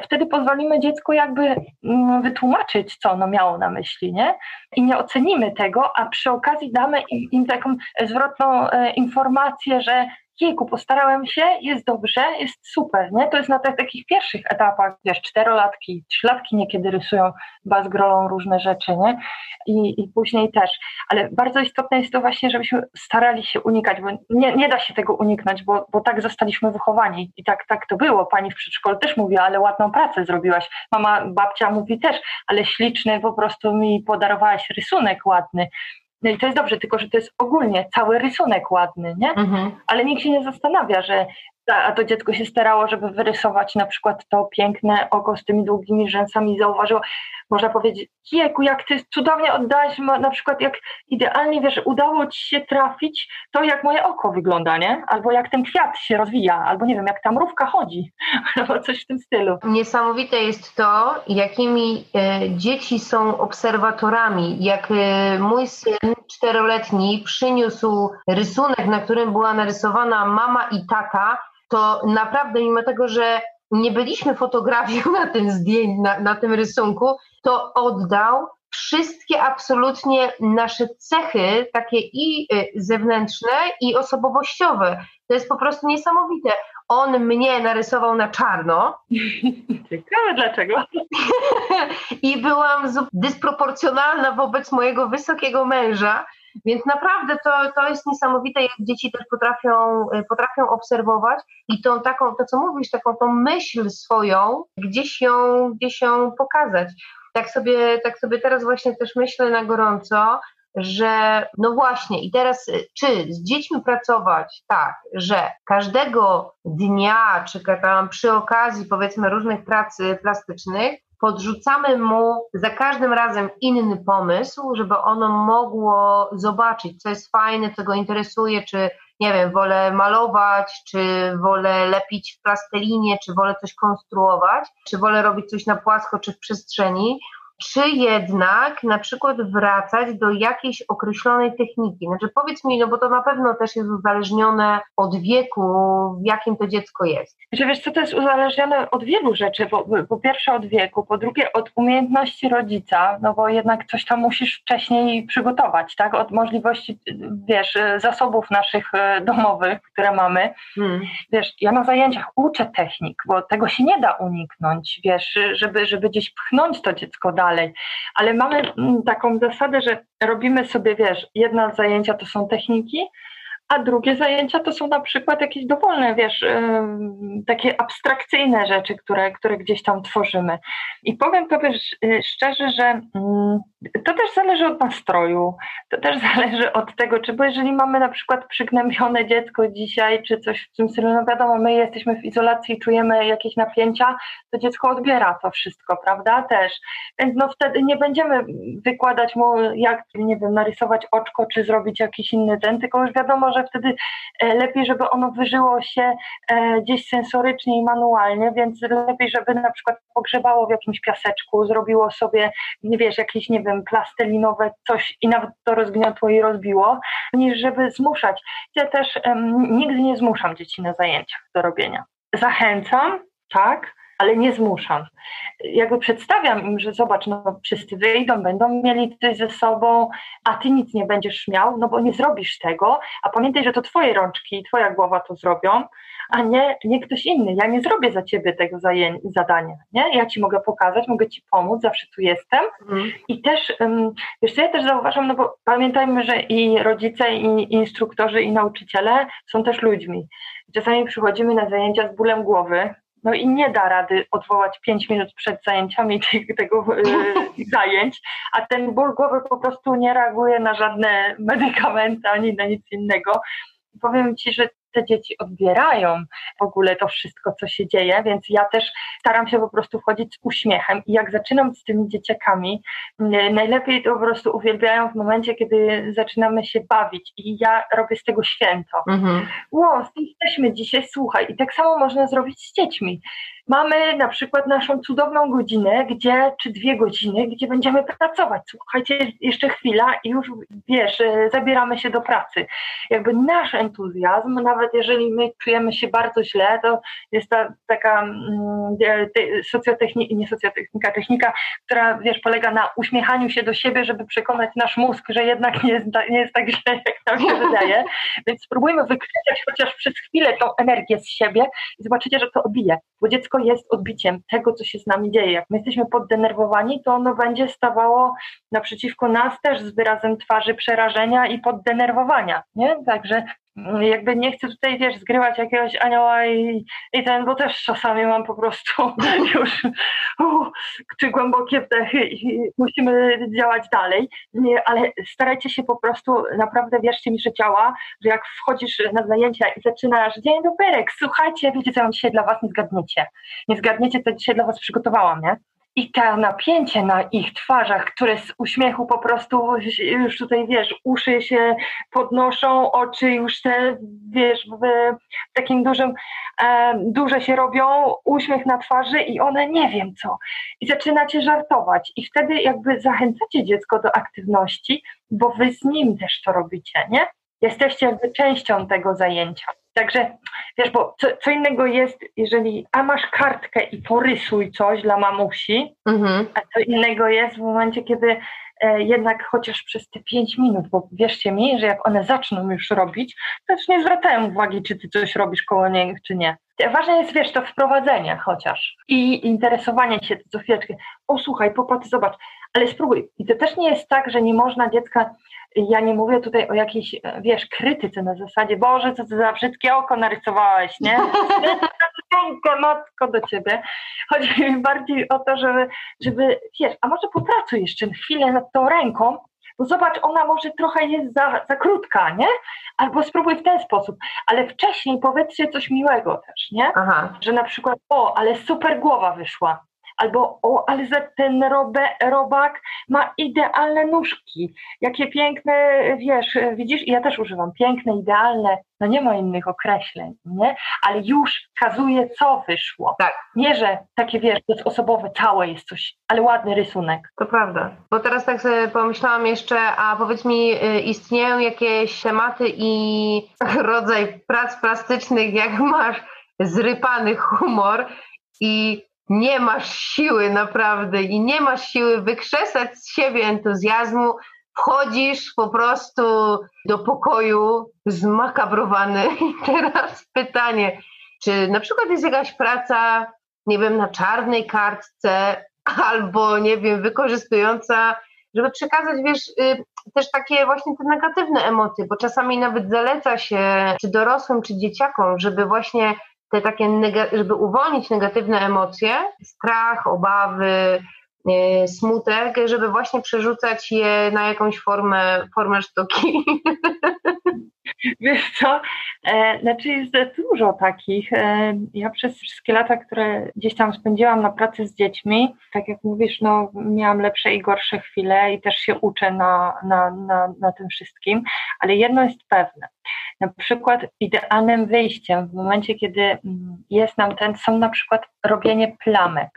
wtedy pozwolimy dziecku jakby mm, wytłumaczyć, co ono miało na myśli, nie? I nie ocenimy tego, a przy okazji damy im, im taką zwrotną e, informację, że jejku, postarałem się, jest dobrze, jest super, nie? To jest na tych takich pierwszych etapach, wiesz, czterolatki, trzylatki niekiedy rysują bazgrolą różne rzeczy, nie? I, I później też. Ale bardzo istotne jest to właśnie, żebyśmy starali się unikać, bo nie, nie da się tego uniknąć, bo, bo tak zostaliśmy wychowani i tak, tak to było. Pani w przedszkolu też mówiła, ale ładną pracę zrobiłaś. Mama, babcia mówi też, ale śliczny po prostu mi podarowałaś rysunek ładny. No i to jest dobrze, tylko że to jest ogólnie cały rysunek ładny, nie? Mhm. Ale nikt się nie zastanawia, że a to dziecko się starało, żeby wyrysować na przykład to piękne oko z tymi długimi rzęsami i zauważyło, można powiedzieć, jejku, jak ty cudownie oddałeś, na przykład jak idealnie, wiesz, udało ci się trafić to, jak moje oko wygląda, nie? Albo jak ten kwiat się rozwija, albo nie wiem, jak ta mrówka chodzi, albo coś w tym stylu. Niesamowite jest to, jakimi e, dzieci są obserwatorami. Jak e, mój syn czteroletni przyniósł rysunek, na którym była narysowana mama i tata, to naprawdę mimo tego, że nie byliśmy fotografią na tym zdjęciu, na, na tym rysunku, to oddał wszystkie absolutnie nasze cechy, takie i y, zewnętrzne, i osobowościowe. To jest po prostu niesamowite. On mnie narysował na czarno. Ciekawe dlaczego. I byłam dysproporcjonalna wobec mojego wysokiego męża, więc naprawdę to, to jest niesamowite, jak dzieci też potrafią, y, potrafią obserwować i tą taką, to co mówisz, taką tą myśl swoją gdzieś ją, gdzieś ją pokazać. Tak sobie, tak sobie teraz właśnie też myślę na gorąco, że no właśnie, i teraz y, czy z dziećmi pracować tak, że każdego dnia, czy tam przy okazji powiedzmy różnych pracy plastycznych, podrzucamy mu za każdym razem inny pomysł, żeby ono mogło zobaczyć, co jest fajne, co go interesuje, czy nie wiem, wolę malować, czy wolę lepić w plastelinię, czy wolę coś konstruować, czy wolę robić coś na płasko, czy w przestrzeni. Czy jednak na przykład wracać do jakiejś określonej techniki? Znaczy powiedz mi, no bo to na pewno też jest uzależnione od wieku, w jakim to dziecko jest. Że wiesz co, to jest uzależnione od wielu rzeczy, po, po pierwsze od wieku, po drugie od umiejętności rodzica, no bo jednak coś tam musisz wcześniej przygotować, tak, od możliwości, wiesz, zasobów naszych e, domowych, które mamy. Hmm. Wiesz, ja na zajęciach uczę technik, bo tego się nie da uniknąć, wiesz, żeby, żeby gdzieś pchnąć to dziecko dalej, ale mamy mm, taką zasadę, że robimy sobie, wiesz, jedna zajęcia to są techniki, a drugie zajęcia to są na przykład jakieś dowolne, wiesz, takie abstrakcyjne rzeczy, które, które gdzieś tam tworzymy. I powiem Tobie y, szczerze, że mm, to też zależy od nastroju, to też zależy od tego, czy bo jeżeli mamy na przykład przygnębione dziecko dzisiaj, czy coś w tym stylu, no wiadomo, my jesteśmy w izolacji czujemy jakieś napięcia, to dziecko odbiera to wszystko, prawda, też. Więc no wtedy nie będziemy wykładać mu, jak, nie wiem, narysować oczko, czy zrobić jakiś inny ten, tylko już wiadomo, że wtedy e, lepiej, żeby ono wyżyło się e, gdzieś sensorycznie i manualnie, więc lepiej, żeby na przykład pogrzebało w jakimś piaseczku, zrobiło sobie, nie wiesz, jakieś, nie wiem, plastelinowe coś i nawet to rozgniotło i rozbiło, niż żeby zmuszać. Ja też um, nigdy nie zmuszam dzieci na zajęciach do robienia. Zachęcam, tak, ale nie zmuszam. Jakby przedstawiam im, że zobacz, no wszyscy wyjdą, będą mieli coś ze sobą, a ty nic nie będziesz miał, no bo nie zrobisz tego, a pamiętaj, że to twoje rączki i twoja głowa to zrobią, a nie, nie ktoś inny. Ja nie zrobię za ciebie tego zadania, nie? Ja ci mogę pokazać, mogę ci pomóc, zawsze tu jestem. Mm. I też, wiesz co, ja też zauważam, no bo pamiętajmy, że i rodzice, i instruktorzy, i nauczyciele są też ludźmi. Czasami przychodzimy na zajęcia z bólem głowy, no i nie da rady odwołać 5 minut przed zajęciami tego, tego yy, zajęć, a ten ból głowy po prostu nie reaguje na żadne medykamenty ani na nic innego. Powiem Ci, że te dzieci odbierają w ogóle to wszystko, co się dzieje, więc ja też staram się po prostu wchodzić z uśmiechem i jak zaczynam z tymi dzieciakami, najlepiej to po prostu uwielbiają w momencie, kiedy zaczynamy się bawić i ja robię z tego święto. Mhm. Ło, jesteśmy dzisiaj, słuchaj, i tak samo można zrobić z dziećmi mamy na przykład naszą cudowną godzinę, gdzie, czy dwie godziny, gdzie będziemy pracować. Słuchajcie, jeszcze chwila i już, wiesz, e, zabieramy się do pracy. Jakby nasz entuzjazm, nawet jeżeli my czujemy się bardzo źle, to jest ta taka mm, socjotechnika, nie socjotechnika, technika, która, wiesz, polega na uśmiechaniu się do siebie, żeby przekonać nasz mózg, że jednak nie jest, nie jest tak źle, jak nam się wydaje. Więc spróbujmy wykryć chociaż przez chwilę tą energię z siebie i zobaczycie, że to obije, bo dziecko dziecko jest odbiciem tego, co się z nami dzieje. Jak my jesteśmy poddenerwowani, to ono będzie stawało naprzeciwko nas też z wyrazem twarzy przerażenia i poddenerwowania. Nie? Także jakby nie chcę tutaj, wiesz, zgrywać jakiegoś anioła i, i ten, bo też czasami mam po prostu już czy głębokie wdechy i musimy działać dalej, ale starajcie się po prostu, naprawdę wierzcie mi, że działa, że jak wchodzisz na zajęcia i zaczynasz, dzień dobry, słuchajcie, wiecie co mam dzisiaj dla was, nie zgadniecie nie zgadniecie, co dzisiaj dla Was przygotowałam, nie? I to napięcie na ich twarzach, które z uśmiechu po prostu już tutaj, wiesz, uszy się podnoszą, oczy już te, wiesz, w takim dużym, e, duże się robią, uśmiech na twarzy i one nie wiem co. I zaczynacie żartować i wtedy jakby zachęcacie dziecko do aktywności, bo wy z nim też to robicie, nie? Jesteście jakby częścią tego zajęcia. Także wiesz, bo co, co, innego jest, jeżeli a masz kartkę i porysuj coś dla mamusi, mhm. a co innego jest w momencie, kiedy e, jednak chociaż przez te pięć minut, bo wierzcie mi, że jak one zaczną już robić, to już nie zwracają uwagi, czy ty coś robisz koło nich, czy nie. Ważne jest, wiesz, to wprowadzenie chociaż i interesowanie się co chwileczkę. O, słuchaj, popatrz, zobacz, ale spróbuj. I to też nie jest tak, że nie można dziecka ja nie mówię tutaj o jakiejś, wiesz, krytyce na zasadzie, Boże, co ty za brzydkie oko narysowałeś, nie? Rękę, matko do ciebie. Chodzi mi bardziej o to, żeby, żeby, wiesz, a może popracuj jeszcze chwilę nad tą ręką, bo zobacz, ona może trochę jest za, za krótka, nie? Albo spróbuj w ten sposób, ale wcześniej powiedzcie coś miłego też, nie? Aha. Że na przykład, o, ale super głowa wyszła, albo o, ale ten robe, robak ma idealne nóżki, jakie piękne, wiesz, widzisz, i ja też używam, piękne, idealne, no nie ma innych określeń, nie? Ale już kazuje, co wyszło. Tak. Nie, że takie, wiesz, osobowe całe jest coś, ale ładny rysunek. To prawda. Bo teraz tak sobie pomyślałam jeszcze, a powiedz mi, y, istnieją jakieś tematy i rodzaj prac plastycznych, jak masz zrypany humor i nie masz siły naprawdę i nie masz siły wykrzesać z siebie entuzjazmu, wchodzisz po prostu do pokoju zmakabrowany. I teraz pytanie, czy na przykład jest jakaś praca, nie wiem, na czarnej kartce albo, nie wiem, wykorzystująca, żeby przekazać, wiesz, y, też takie właśnie te negatywne emocje, bo czasami nawet zaleca się czy dorosłym, czy dzieciakom, żeby właśnie te takie, żeby uwolnić negatywne emocje, strach, obawy, e, smutek, żeby właśnie przerzucać je na jakąś formę, formę sztuki. Wiesz co, e, znaczy jest dużo takich. E, ja przez wszystkie lata, które gdzieś tam spędziłam na pracy z dziećmi, tak jak mówisz, no miałam lepsze i gorsze chwile i też się uczę na, na, na, na tym wszystkim, ale jedno jest pewne. Na przykład idealnym wyjściem w momencie, kiedy mm, jest nam ten, są na przykład robienie plamek.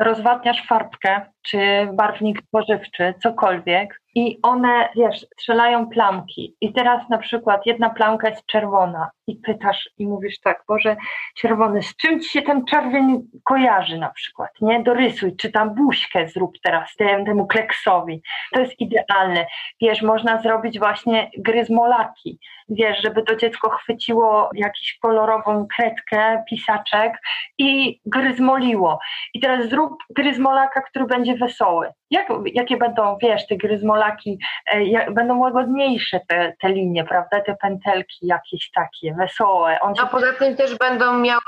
Rozwadniasz farbkę, czy barwnik spożywczy, cokolwiek i one, wiesz, strzelają plamki. I teraz na przykład jedna plamka jest czerwona i pytasz i mówisz tak, Boże, czerwony, z czym ci się ten czerwień kojarzy na przykład, nie? Dorysuj, czy tam buźkę zrób teraz temu, temu kleksowi. To jest idealne. Wiesz, można zrobić właśnie gryzmolaki, wiesz, żeby to dziecko chwyciło jakąś kolorową kredkę, pisaczek i gryzmoliło. I teraz zrób gryzmolaka, który będzie wesoły. Jak, jakie będą, wiesz, te gryzmolaki, e, będą łagodniejsze te, te linie, prawda, te pętelki jakieś takie, wesołe. On A poza tym też będą miały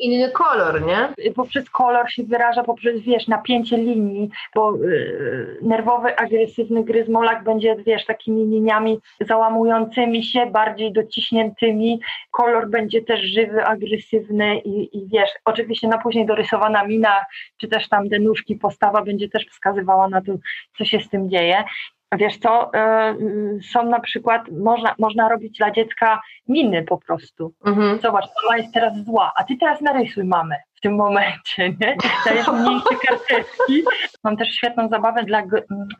inny kolor, nie? Poprzez kolor się wyraża, poprzez, wiesz, napięcie linii, bo y, nerwowy, agresywny gryzmolak będzie, wiesz, takimi liniami załamującymi się, bardziej dociśniętymi, kolor będzie też żywy, agresywny i, i wiesz, oczywiście na później dorysowana mina, czy też tam te nóżki, postawa będzie też wskazywała na to, co się z tym dzieje. Wiesz co, e, są na przykład, można, można robić dla dziecka miny po prostu. Mhm. Zobacz, mama jest teraz zła, a ty teraz narysuj mamę w tym momencie, nie? Dajesz mniejsze karteczki. Mam też świetną zabawę dla,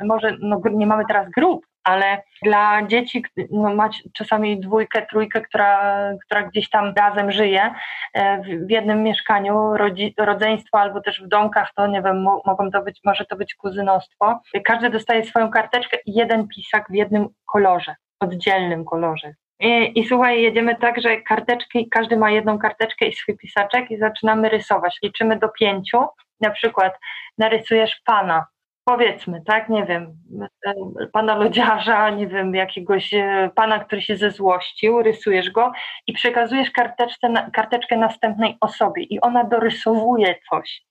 może no, nie mamy teraz grup, ale dla dzieci, no, macie czasami dwójkę, trójkę, która, która gdzieś tam razem żyje e, w jednym mieszkaniu, rodzi, rodzeństwo albo też w domkach, to nie wiem, mogą to być, może to być kuzynostwo. Każdy dostaje swoją karteczkę i jeden pisak w jednym kolorze, oddzielnym kolorze. I, I, słuchaj, jedziemy tak, że karteczki, każdy ma jedną karteczkę i swój pisaczek i zaczynamy rysować. Liczymy do pięciu. Na przykład narysujesz pana, powiedzmy, tak, nie wiem, pana lodziarza, nie wiem, jakiegoś e, pana, który się zezłościł, rysujesz go i przekazujesz karteczkę, karteczkę następnej osobie i ona dorysowuje coś.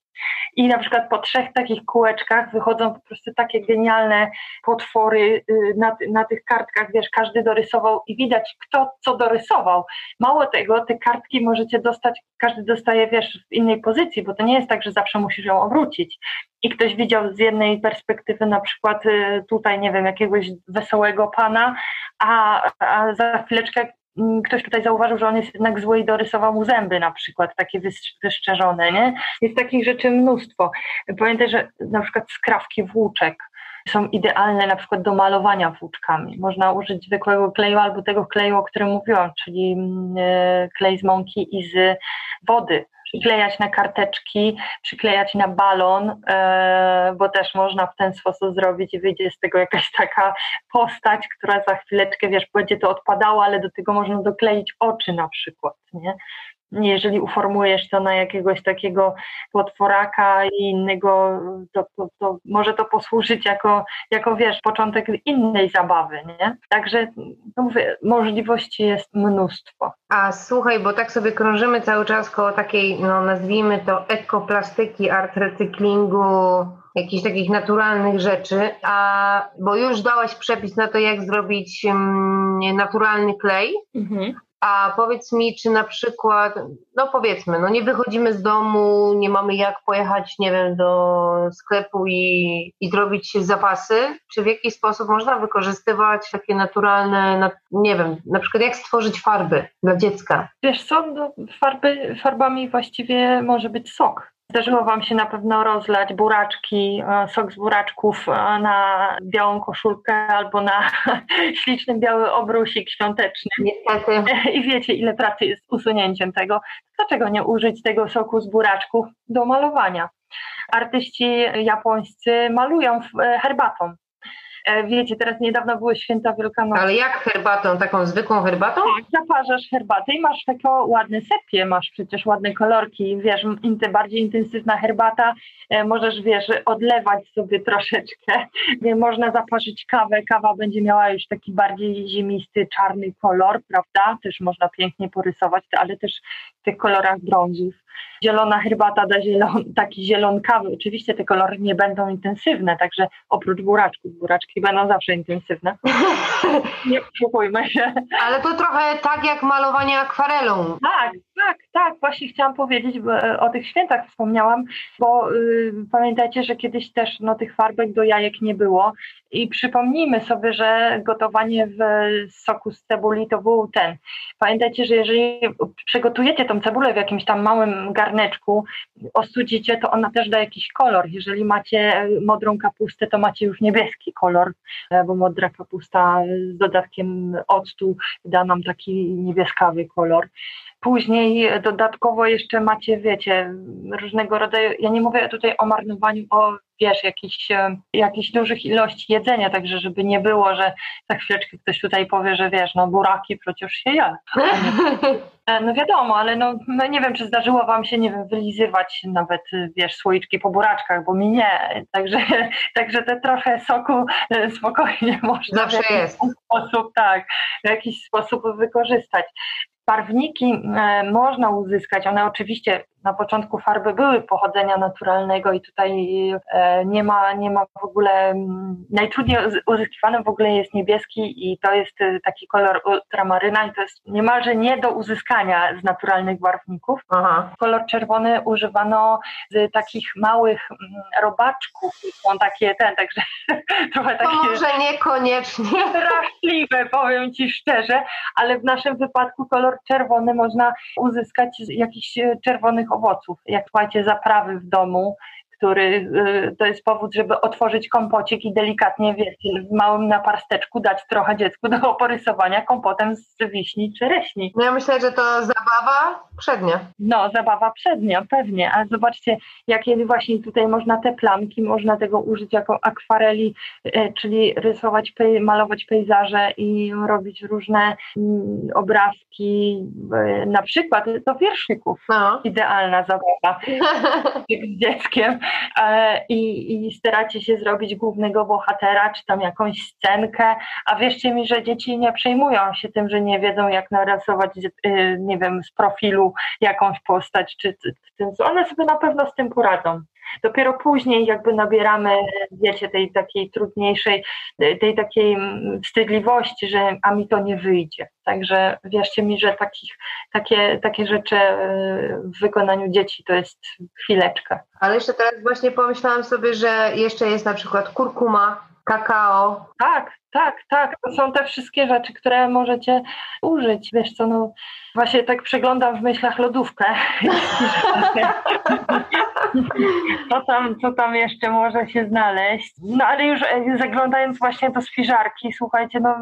I na przykład po trzech takich kółeczkach wychodzą po prostu takie genialne potwory y, na, na tych kartkach, wiesz, każdy dorysował i widać, kto co dorysował. Mało tego, te kartki możecie dostać, każdy dostaje, wiesz, w innej pozycji, bo to nie jest tak, że zawsze musisz ją obrócić. I ktoś widział z jednej perspektywy na przykład y, tutaj, nie wiem, jakiegoś wesołego pana, a, a za chwileczkę ktoś tutaj zauważył, że on jest jednak zły i dorysował mu zęby na przykład, takie wyszczerzone, nie? Jest takich rzeczy mnóstwo. Pamiętaj, że na przykład skrawki włóczek są idealne na przykład do malowania włóczkami. Można użyć zwykłego kleju albo tego kleju, o którym mówiłam, czyli mm, e, klej z mąki i z wody przyklejać na karteczki, przyklejać na balon, e, bo też można w ten sposób zrobić i wyjdzie z tego jakaś taka postać, która za chwileczkę, wiesz, będzie to odpadało, ale do tego można dokleić oczy na przykład, nie? Jeżeli uformujesz to na jakiegoś takiego potworaka i innego, to, to, to, może to posłużyć jako, jako, wiesz, początek innej zabawy, nie? Także, no mówię, możliwości jest mnóstwo. A słuchaj, bo tak sobie krążymy cały czas koło takiej, no nazwijmy to ekoplastyki, art recyklingu, jakichś takich naturalnych rzeczy, a bo już dałaś przepis na to, jak zrobić um, naturalny klej, mhm A powiedz mi, czy na przykład, no powiedzmy, no nie wychodzimy z domu, nie mamy jak pojechać, nie wiem, do sklepu i, i zrobić zapasy, czy w jaki sposób można wykorzystywać takie naturalne, nie wiem, na przykład jak stworzyć farby dla dziecka? Wiesz co, no, farby, farbami właściwie może być sok Zdarzyło Wam się na pewno rozlać buraczki, e, sok z buraczków e, na białą koszulkę albo na śliczny biały obrusik świąteczny. Niestety. I wiecie, ile pracy jest usunięciem tego. Dlaczego nie użyć tego soku z buraczków do malowania? Artyści japońscy malują e, herbatą. E, wiecie, teraz niedawno były święta Wielkanocy. Ale jak herbatą? Taką zwykłą herbatą? Tak, zaparzasz herbatę i masz takie ładne sepie, masz przecież ładne kolorki, wiesz, bardziej intensywna herbata, e, możesz, wiesz, odlewać sobie troszeczkę, można zaparzyć kawę, kawa będzie miała już taki bardziej ziemisty, czarny kolor, prawda, też można pięknie porysować, ale też w tych kolorach brązów zielona herbata da zielon, taki zielonkawy. Oczywiście te kolory nie będą intensywne, także oprócz buraczków, buraczki będą zawsze intensywne. nie oszukujmy się. Ale to trochę tak jak malowanie akwarelą. Tak, tak, tak. Właśnie chciałam powiedzieć, e, o tych świętach wspomniałam, bo y, pamiętajcie, że kiedyś też no, tych farbek do jajek nie było i przypomnijmy sobie, że gotowanie w soku z cebuli to był ten. Pamiętajcie, że jeżeli przygotujecie tą cebulę w jakimś tam małym garneczku, ostudzicie, to ona też da jakiś kolor. Jeżeli macie modrą kapustę, to macie już niebieski kolor, e, bo modra kapusta z dodatkiem octu da nam taki niebieskawy kolor. Później dodatkowo jeszcze macie, wiecie, różnego rodzaju, ja nie mówię tutaj o marnowaniu, o wiesz, jakichś, e, jakichś dużych ilości jedzenia, także żeby nie było, że za chwileczkę ktoś tutaj powie, że wiesz, no buraki przecież się je. E, no wiadomo, ale no, no, nie wiem, czy zdarzyło wam się, nie wiem, wylizywać nawet, wiesz, słoiczki po buraczkach, bo mi nie. Także, także te trochę soku e, spokojnie można Zawsze w jakiś jest. sposób, tak, w jakiś sposób wykorzystać. Barwniki e, można uzyskać, one oczywiście na początku farby były pochodzenia naturalnego i tutaj e, nie ma, nie ma w ogóle, najtrudniej uzyskiwanym w ogóle jest niebieski i to jest e, taki kolor ultramaryna i to jest niemalże nie do uzyskania z naturalnych barwników. Aha. Kolor czerwony używano z takich małych robaczków, są takie ten, także trochę takie... To może niekoniecznie. Straszliwe, powiem Ci szczerze, ale w naszym wypadku kolor czerwony można uzyskać z jakichś e, czerwonych owoców. Jak macie zaprawy w domu, który y, to jest powód, żeby otworzyć kompocik i delikatnie, wiecie, w małym naparsteczku dać trochę dziecku do oporysowania kompotem z wiśni czy reśni. No ja myślę, że to zabawa przednia. No, zabawa przednia, pewnie. A zobaczcie, jakie właśnie tutaj można te plamki, można tego użyć jako akwareli, y, czyli rysować, malować pejzaże i robić różne mm, obrazki, y, na przykład do wierszyków. No. Idealna zabawa z dzieckiem. E, i, i staracie się zrobić głównego bohatera, czy tam jakąś scenkę, a wierzcie mi, że dzieci nie przejmują się tym, że nie wiedzą jak narysować, y, nie wiem, z profilu jakąś postać, czy, czy, czy one sobie na pewno z tym poradzą. Dopiero później jakby nabieramy, wiecie, tej takiej trudniejszej, tej takiej mm, wstydliwości, że a mi to nie wyjdzie. Także wierzcie mi, że takich, takie, takie rzeczy y, w wykonaniu dzieci to jest chwileczka. Ale jeszcze teraz właśnie pomyślałam sobie, że jeszcze jest na przykład kurkuma, kakao. Tak, tak, tak. To są te wszystkie rzeczy, które możecie użyć. Wiesz co, no właśnie tak przeglądam w myślach lodówkę. co, tam, co tam jeszcze może się znaleźć? No ale już e, zaglądając właśnie do spiżarki, słuchajcie, no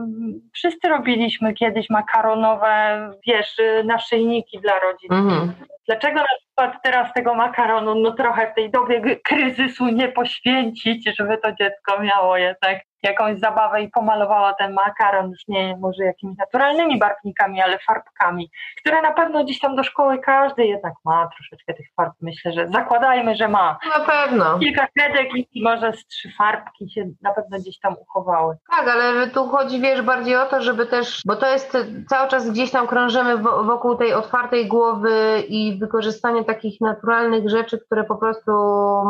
wszyscy robiliśmy kiedyś makaronowe, wiesz, naszyjniki dla rodzin. Mhm. Dlaczego na przykład teraz tego makaronu, no trochę w tej dobie kryzysu nie poświęcić, żeby to dziecko miało jednak jakąś zabawę i pomalowała ten makaron już nie może jakimiś naturalnymi barwnikami, ale farbkami, które na pewno gdzieś tam do szkoły każdy jednak ma troszeczkę tych farb. Myślę, że zakładajmy, że ma. Na pewno. Kilka kredek i może z trzy farbki się na pewno gdzieś tam uchowały. Tak, ale tu chodzi, wiesz, bardziej o to, żeby też, bo to jest cały czas gdzieś tam krążymy wokół tej otwartej głowy i wykorzystanie takich naturalnych rzeczy, które po prostu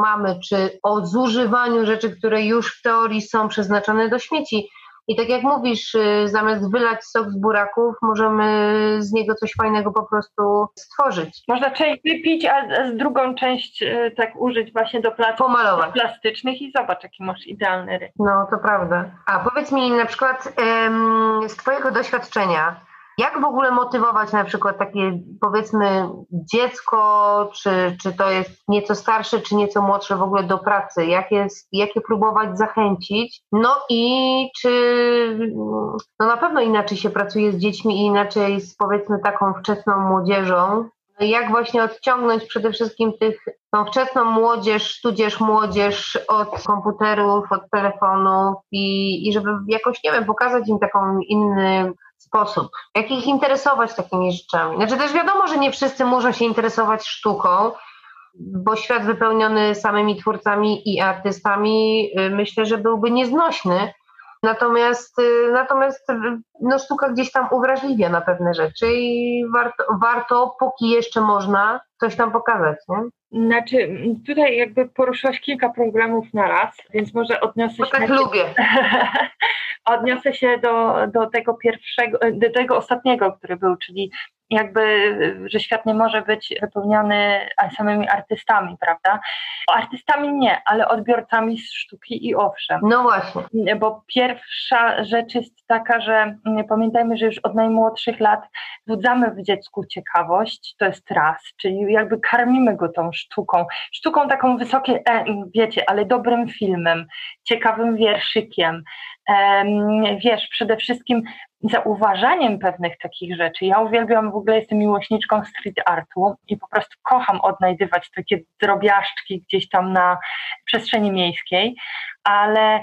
mamy, czy o zużywaniu rzeczy, które już w teorii są przeznaczone przeznaczone do śmieci. I tak jak mówisz, y, zamiast wylać sok z buraków, możemy z niego coś fajnego po prostu stworzyć. Można część wypić, a z drugą część y, tak użyć właśnie do Pomalować. plastycznych i zobacz, jaki masz idealny ryb. No, to prawda. A powiedz mi na przykład z Twojego doświadczenia, jak w ogóle motywować na przykład takie powiedzmy dziecko, czy, czy to jest nieco starsze, czy nieco młodsze w ogóle do pracy? Jak jest, jak je próbować zachęcić? No i czy no na pewno inaczej się pracuje z dziećmi i inaczej z powiedzmy taką wczesną młodzieżą. Jak właśnie odciągnąć przede wszystkim tych tą wczesną młodzież, tudzież młodzież od komputerów, od telefonów i, i żeby jakoś, nie wiem, pokazać im taką inny sposób, jak ich interesować takimi rzeczami. Znaczy też wiadomo, że nie wszyscy muszą się interesować sztuką, bo świat wypełniony samymi twórcami i artystami y, myślę, że byłby nieznośny. Natomiast, y, natomiast y, no, sztuka gdzieś tam uwrażliwia na pewne rzeczy i warto, warto póki jeszcze można, coś tam pokazać, nie? Znaczy, tutaj jakby poruszyłaś kilka problemów na raz, więc może odniosę Bo się... tak na- lubię. odniosę się do, do tego pierwszego, do tego ostatniego, który był, czyli jakby, że świat nie może być wypełniany samymi artystami, prawda? Artystami nie, ale odbiorcami z sztuki i owszem. No właśnie. Bo pierwsza rzecz jest taka, że pamiętajmy, że już od najmłodszych lat budzamy w dziecku ciekawość, to jest raz, czyli jakby karmimy go tą sztuką. Sztuką taką wysokie, e, wiecie, ale dobrym filmem, ciekawym wierszykiem, em, wiesz, przede wszystkim zauważaniem pewnych takich rzeczy. Ja uwielbiam, w ogóle jestem miłośniczką street artu i po prostu kocham odnajdywać takie drobiażdżki gdzieś tam na przestrzeni miejskiej, ale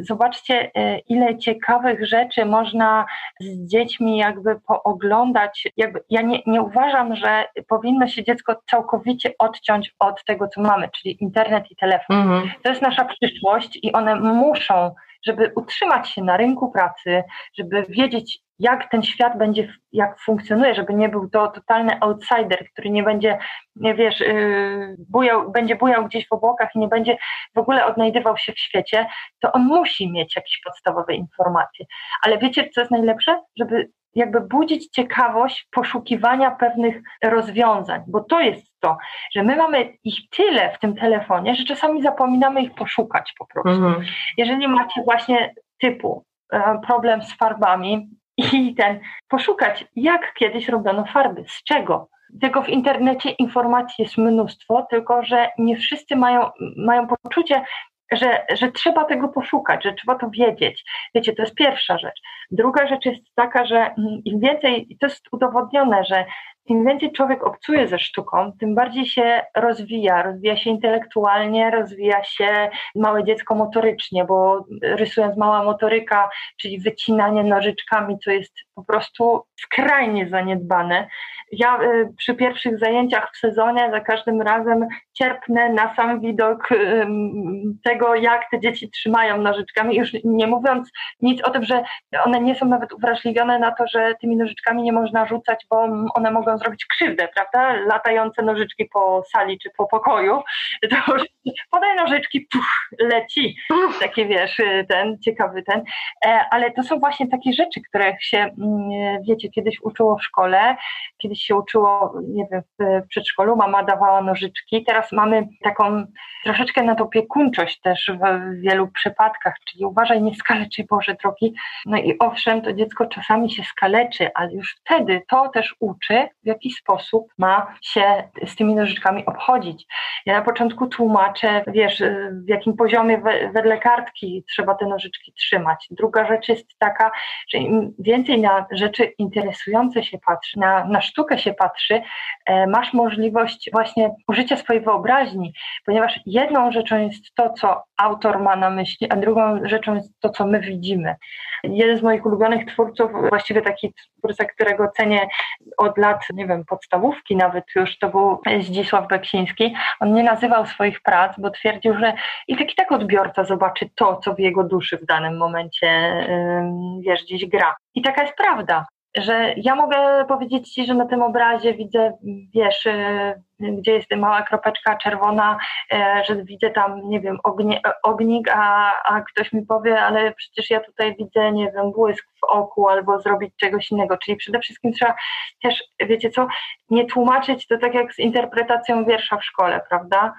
zobaczcie, y, ile ciekawych rzeczy można z dziećmi jakby pooglądać. Jakby ja nie, nie uważam, że powinno się dziecko całkowicie odciąć od tego, co mamy, czyli internet i telefon. Mhm. To jest nasza przyszłość i one muszą, żeby utrzymać się na rynku pracy, żeby wiedzieć, jak ten świat będzie, jak funkcjonuje, żeby nie był to totalny outsider, który nie będzie, nie wiesz, yy, bujał, będzie bujał gdzieś w obłokach i nie będzie w ogóle odnajdywał się w świecie, to on musi mieć jakieś podstawowe informacje. Ale wiecie, co jest najlepsze? Żeby jakby budzić ciekawość poszukiwania pewnych rozwiązań, bo to jest to, że my mamy ich tyle w tym telefonie, że czasami zapominamy ich poszukać po prostu. Mhm. Jeżeli macie właśnie typu e, problem z farbami i ten, poszukać, jak kiedyś robiono farby, z czego. Tego w internecie informacji jest mnóstwo, tylko że nie wszyscy mają, mają poczucie, że, że trzeba tego poszukać, że trzeba to wiedzieć. Wiecie, to jest pierwsza rzecz. Druga rzecz jest taka, że mm, im więcej, i to jest udowodnione, że im więcej człowiek obcuje ze sztuką, tym bardziej się rozwija. Rozwija się intelektualnie, rozwija się małe dziecko motorycznie, bo rysując mała motoryka, czyli wycinanie nożyczkami, co jest po prostu skrajnie zaniedbane. Ja y, przy pierwszych zajęciach w sezonie za każdym razem cierpnę na sam widok tego, jak te dzieci trzymają nożyczkami, już nie mówiąc nic o tym, że one nie są nawet uwrażliwione na to, że tymi nożyczkami nie można rzucać, bo one mogą zrobić krzywdę, prawda? Latające nożyczki po sali czy po pokoju, to już podaj nożyczki, puf, leci. Takie wiesz, ten ciekawy ten. E, Ale to są właśnie takie rzeczy, których się, mm, wiecie, kiedyś uczyło w szkole, kiedyś się uczyło, nie wiem, w przedszkolu, mama dawała nożyczki, teraz mamy taką troszeczkę nadopiekuńczość też w wielu przypadkach, czyli uważaj, nie skaleczy Boże drogi. No i owszem, to dziecko czasami się skaleczy, ale już wtedy to też uczy, w jaki sposób ma się z tymi nożyczkami obchodzić. Ja na początku tłumaczę, wiesz, w jakim poziomie we, wedle kartki trzeba te nożyczki trzymać. Druga rzecz jest taka, że im więcej na rzeczy interesujące się patrzy, na, na sztukę się patrzy, e, masz możliwość właśnie użycia swojej wyobraźni, ponieważ jedną rzeczą jest to, co autor ma na myśli, a drugą rzeczą jest to, co my widzimy. Jeden z moich ulubionych twórców, właściwie taki twórca, którego cenię od lat, nie wiem, podstawówki nawet już, to był Zdzisław Beksiński. On nie nazywał swoich prac, bo twierdził, że i tak i tak odbiorca zobaczy to, co w jego duszy w danym momencie, wiesz, gdzieś gra. I taka jest prawda. Że ja mogę powiedzieć Ci, że na tym obrazie widzę, wiesz, gdzie jest mała kropeczka czerwona, że widzę tam, nie wiem, ognie, ognik, a, a ktoś mi powie, ale przecież ja tutaj widzę, nie wiem, błysk w oku albo zrobić czegoś innego. Czyli przede wszystkim trzeba też, wiecie co, nie tłumaczyć to tak jak z interpretacją wiersza w szkole, prawda?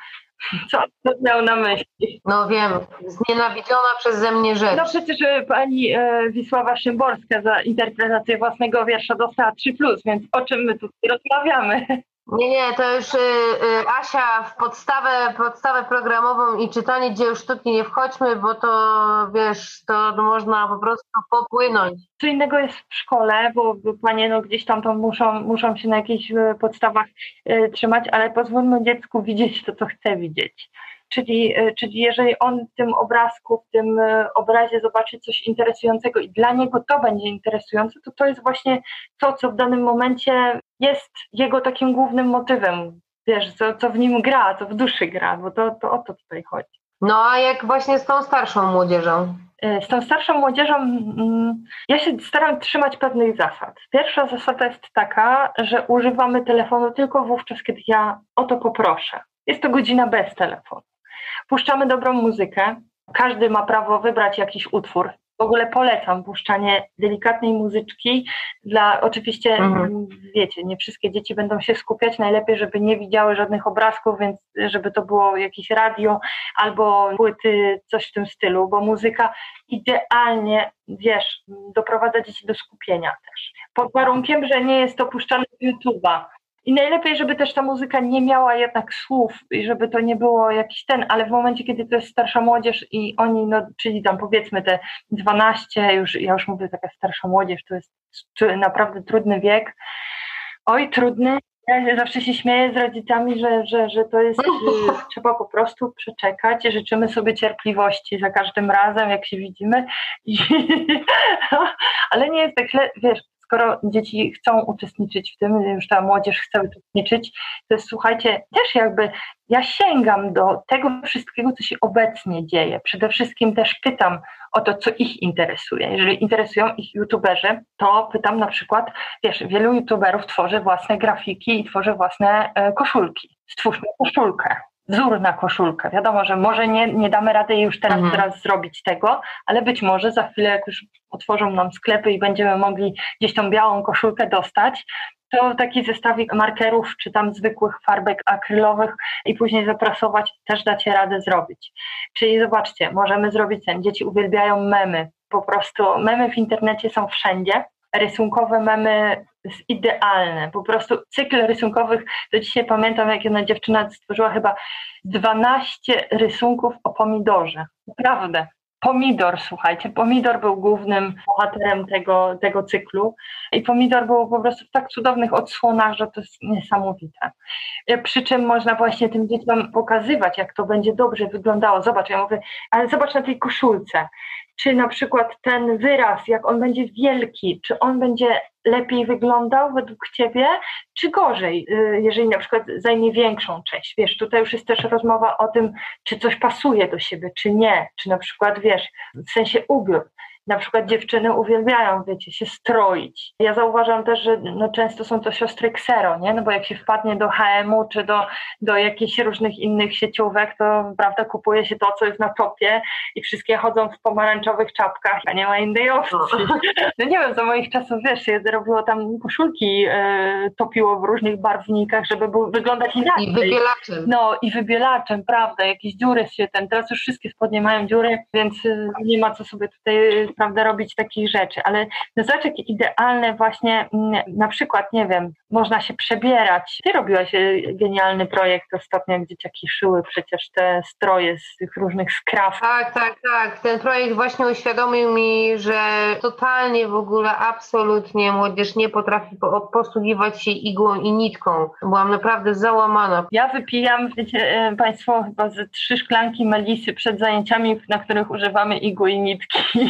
Co on miał na myśli? No wiem, znienawidziona przeze mnie rzecz. No przecież e, pani e, Wisława Szymborska za interpretację własnego wiersza dostała 3+, więc o czym my tu rozmawiamy? Nie, nie, to już y, y, Asia w podstawę, podstawę programową i czytanie dzieł sztuki nie wchodźmy, bo to wiesz, to można po prostu popłynąć. Co innego jest w szkole, bo, panie no, gdzieś tam to muszą, muszą się na jakichś y, podstawach y, trzymać, ale pozwólmy dziecku widzieć to, co chce widzieć. Czyli, e, czyli jeżeli on w tym obrazku, w tym e, obrazie zobaczy coś interesującego i dla niego to będzie interesujące, to to jest właśnie to, co w danym momencie jest jego takim głównym motywem. Wiesz, co, co w nim gra, co w duszy gra, bo to, to o to tutaj chodzi. No a jak właśnie z tą starszą młodzieżą? E, z tą starszą młodzieżą mm, ja się staram trzymać pewnych zasad. Pierwsza zasada jest taka, że używamy telefonu tylko wówczas, kiedy ja o to poproszę. Jest to godzina bez telefonu. Puszczamy dobrą muzykę. Każdy ma prawo wybrać jakiś utwór. W ogóle polecam puszczanie delikatnej muzyczki. Dla oczywiście, mhm. wiecie, nie wszystkie dzieci będą się skupiać. Najlepiej, żeby nie widziały żadnych obrazków, więc żeby to było jakieś radio albo płyty, coś w tym stylu, bo muzyka idealnie, wiesz, doprowadza dzieci do skupienia też. Pod warunkiem, że nie jest to puszczane z YouTube'a. I najlepiej, żeby też ta muzyka nie miała jednak słów i żeby to nie było jakiś ten, ale w momencie, kiedy to jest starsza młodzież i oni, no, czyli tam powiedzmy te 12, już, ja już mówię taka starsza młodzież, to jest naprawdę trudny wiek. Oj, trudny. Ja zawsze się śmieję z rodzicami, że, że, że to jest, y, trzeba po prostu przeczekać. Życzymy sobie cierpliwości za każdym razem, jak się widzimy. I, ale nie jest tak źle, wiesz, skoro dzieci chcą uczestniczyć w tym, już ta młodzież chce uczestniczyć, to jest, słuchajcie, też jakby ja sięgam do tego wszystkiego, co się obecnie dzieje. Przede wszystkim też pytam o to, co ich interesuje. Jeżeli interesują ich youtuberzy, to pytam na przykład, wiesz, wielu youtuberów tworzy własne grafiki i tworzy własne e, koszulki. Stwórzmy koszulkę wzór na koszulkę. Wiadomo, że może nie, nie damy rady już teraz, mhm. teraz zrobić tego, ale być może za chwilę, jak już otworzą nam sklepy i będziemy mogli gdzieś tą białą koszulkę dostać, to taki zestawik markerów czy tam zwykłych farbek akrylowych i później zaprasować też dacie radę zrobić. Czyli zobaczcie, możemy zrobić ten. Dzieci uwielbiają memy. Po prostu memy w internecie są wszędzie rysunkowe memy jest idealne. Po prostu cykl rysunkowych, do dzisiaj pamiętam, jak jedna dziewczyna stworzyła chyba 12 rysunków o pomidorze. Naprawdę. Pomidor, słuchajcie, pomidor był głównym bohaterem tego, tego cyklu i pomidor był po prostu w tak cudownych odsłonach, że to jest niesamowite. Przy czym można właśnie tym dzieciom pokazywać, jak to będzie dobrze wyglądało. Zobacz, ja mówię, ale zobacz na tej koszulce czy na przykład ten wyraz, jak on będzie wielki, czy on będzie lepiej wyglądał według Ciebie, czy gorzej, y, jeżeli na przykład zajmie większą część. Wiesz, tutaj już jest też rozmowa o tym, czy coś pasuje do siebie, czy nie, czy na przykład, wiesz, w sensie ubiór na przykład dziewczyny uwielbiają, wiecie, się stroić. Ja zauważam też, że no, często są to siostry ksero, nie? No bo jak się wpadnie do HM-u czy do, do jakichś różnych innych sieciówek, to prawda, kupuje się to, co jest na topie i wszystkie chodzą w pomarańczowych czapkach, a nie ma innej opcji. No, nie wiem, za moich czasów, wiesz, się robiło tam koszulki, e, topiło w różnych barwnikach, żeby był, wyglądać inaczej. I wybielaczem. No i wybielaczem, prawda, jakieś dziury się ten, teraz już wszystkie spodnie mają dziury, więc e, nie ma co sobie tutaj prawda, robić takich rzeczy, ale no zobacz, jakie idealne właśnie, mm, na przykład, nie wiem, można się przebierać. Ty robiłaś e, genialny projekt ostatnio, jak dzieciaki szyły przecież te stroje z tych różnych skraw. Tak, tak, tak. Ten projekt właśnie uświadomił mi, że totalnie w ogóle, absolutnie młodzież nie potrafi posługiwać się igłą i nitką. Byłam naprawdę załamana. Ja wypijam, wiecie e, Państwo, chyba ze trzy szklanki melisy przed zajęciami, na których używamy igły i nitki.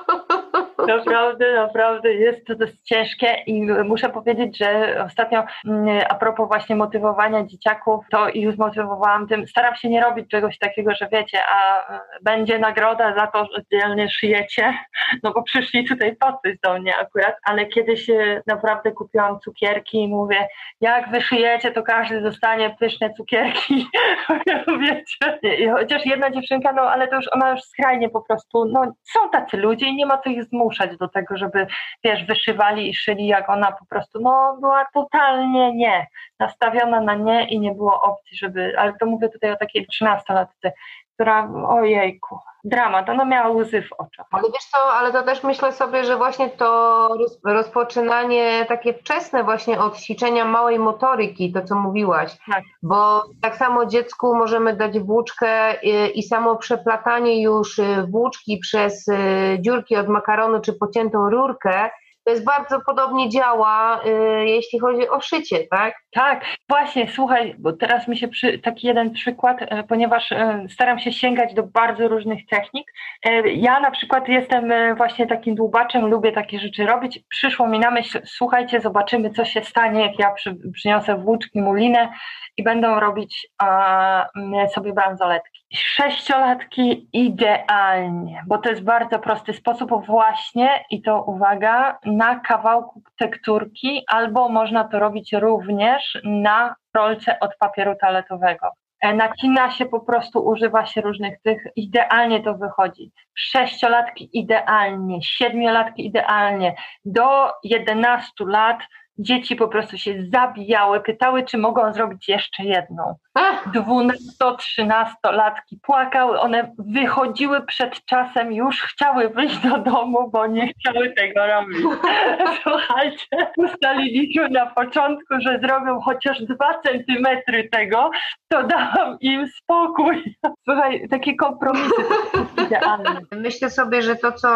Naprawdę, naprawdę jest to dość ciężkie i muszę powiedzieć, że ostatnio mm, a propos właśnie motywowania dzieciaków, to już motywowałam tym, staram się nie robić czegoś takiego, że wiecie, a będzie nagroda za to, że dzielnie szyjecie, no bo przyszli tutaj po coś do mnie akurat, ale kiedyś e, naprawdę kupiłam cukierki i mówię, jak wy szyjecie, to każdy dostanie pyszne cukierki, wiecie. I chociaż jedna dziewczynka, no ale to już ona już skrajnie po prostu, no są tacy ludzie i nie ma co ich zmuszać do tego, żeby, wiesz, wyszywali i szyli, jak ona po prostu, no była totalnie nie, nastawiona na nie i nie było opcji, żeby, ale to mówię tutaj o takiej 13-latce, która, ojejku, dramat, ona miała łzy w oczach. Ale wiesz co, ale to też myślę sobie, że właśnie to rozpoczynanie takie wczesne właśnie od ćwiczenia małej motoryki, to co mówiłaś, tak. bo tak samo dziecku możemy dać włóczkę i, i samo przeplatanie już y, włóczki przez y, dziurki od makaronu czy pociętą rurkę jest bardzo podobnie działa, y, jeśli chodzi o szycie, tak? Tak, właśnie, słuchaj, bo teraz mi się przy, taki jeden przykład, e, ponieważ e, staram się sięgać do bardzo różnych technik. E, ja na przykład jestem właśnie takim dłubaczem, lubię takie rzeczy robić. Przyszło mi na myśl, słuchajcie, zobaczymy, co się stanie, jak ja przy, przyniosę włóczki, mulinę i będą robić sobie bransoletki. Sześciolatki idealnie, bo to jest bardzo prosty sposób właśnie i to uwaga, na kawałku tekturki, albo można to robić również na rolce od papieru toaletowego. E, nacina się po prostu, używa się różnych tych, idealnie to wychodzi. Sześciolatki idealnie, siedmiolatki idealnie, do 11 lat dzieci po prostu się zabijały, pytały, czy mogą zrobić jeszcze jedną. 12-13-latki płakały, one wychodziły przed czasem, już chciały wyjść do domu, bo nie chciały tego robić. Słuchajcie, ustaliliśmy na początku, że zrobią chociaż dwa centymetry tego, to dałam im spokój. Słuchaj, takie kompromisy Myślę sobie, że to, co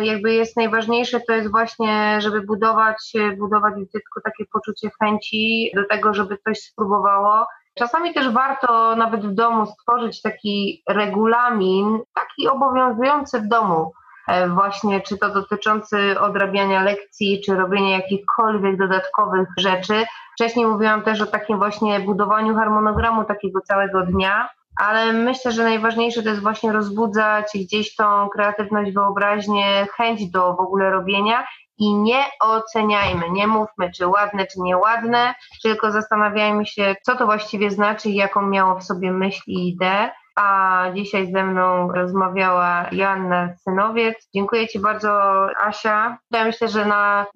jakby jest najważniejsze, to jest właśnie, żeby budować, budować w dziecku takie poczucie chęci do tego, żeby coś spróbowało. Czasami też warto nawet w domu stworzyć taki regulamin, taki obowiązujący w domu, e, właśnie czy to dotyczący odrabiania lekcji, czy robienia jakichkolwiek dodatkowych rzeczy. Wcześniej mówiłam też o takim właśnie budowaniu harmonogramu takiego całego dnia, ale myślę, że najważniejsze to jest właśnie rozbudzać gdzieś tą kreatywność, wyobraźnię, chęć do w ogóle robienia i nie oceniajmy, nie mówmy, czy ładne, czy nieładne, tylko zastanawiajmy się, co to właściwie znaczy i jaką miało w sobie myśl i ideę a dzisiaj ze mną rozmawiała Joanna Synowiec. Dziękuję Ci bardzo, Asia. Ja myślę, że na,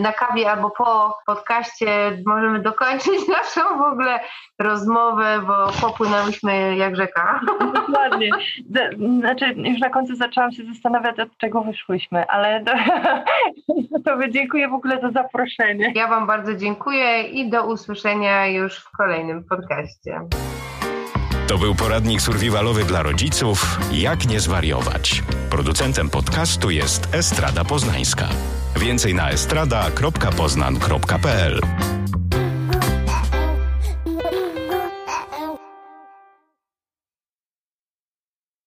na kawie albo po podcaście możemy dokończyć naszą w ogóle rozmowę, bo popłynęłyśmy jak rzeka. Dokładnie. Znaczy, już na końcu zaczęłam się zastanawiać, od czego wyszłyśmy, ale to, Tobie dziękuję w ogóle za zaproszenie. Ja Wam bardzo dziękuję i do usłyszenia już w kolejnym podcaście. To był poradnik survivalowy dla rodziców Jak nie zwariować. Producentem podcastu jest Estrada Poznańska. Więcej na estrada.poznan.pl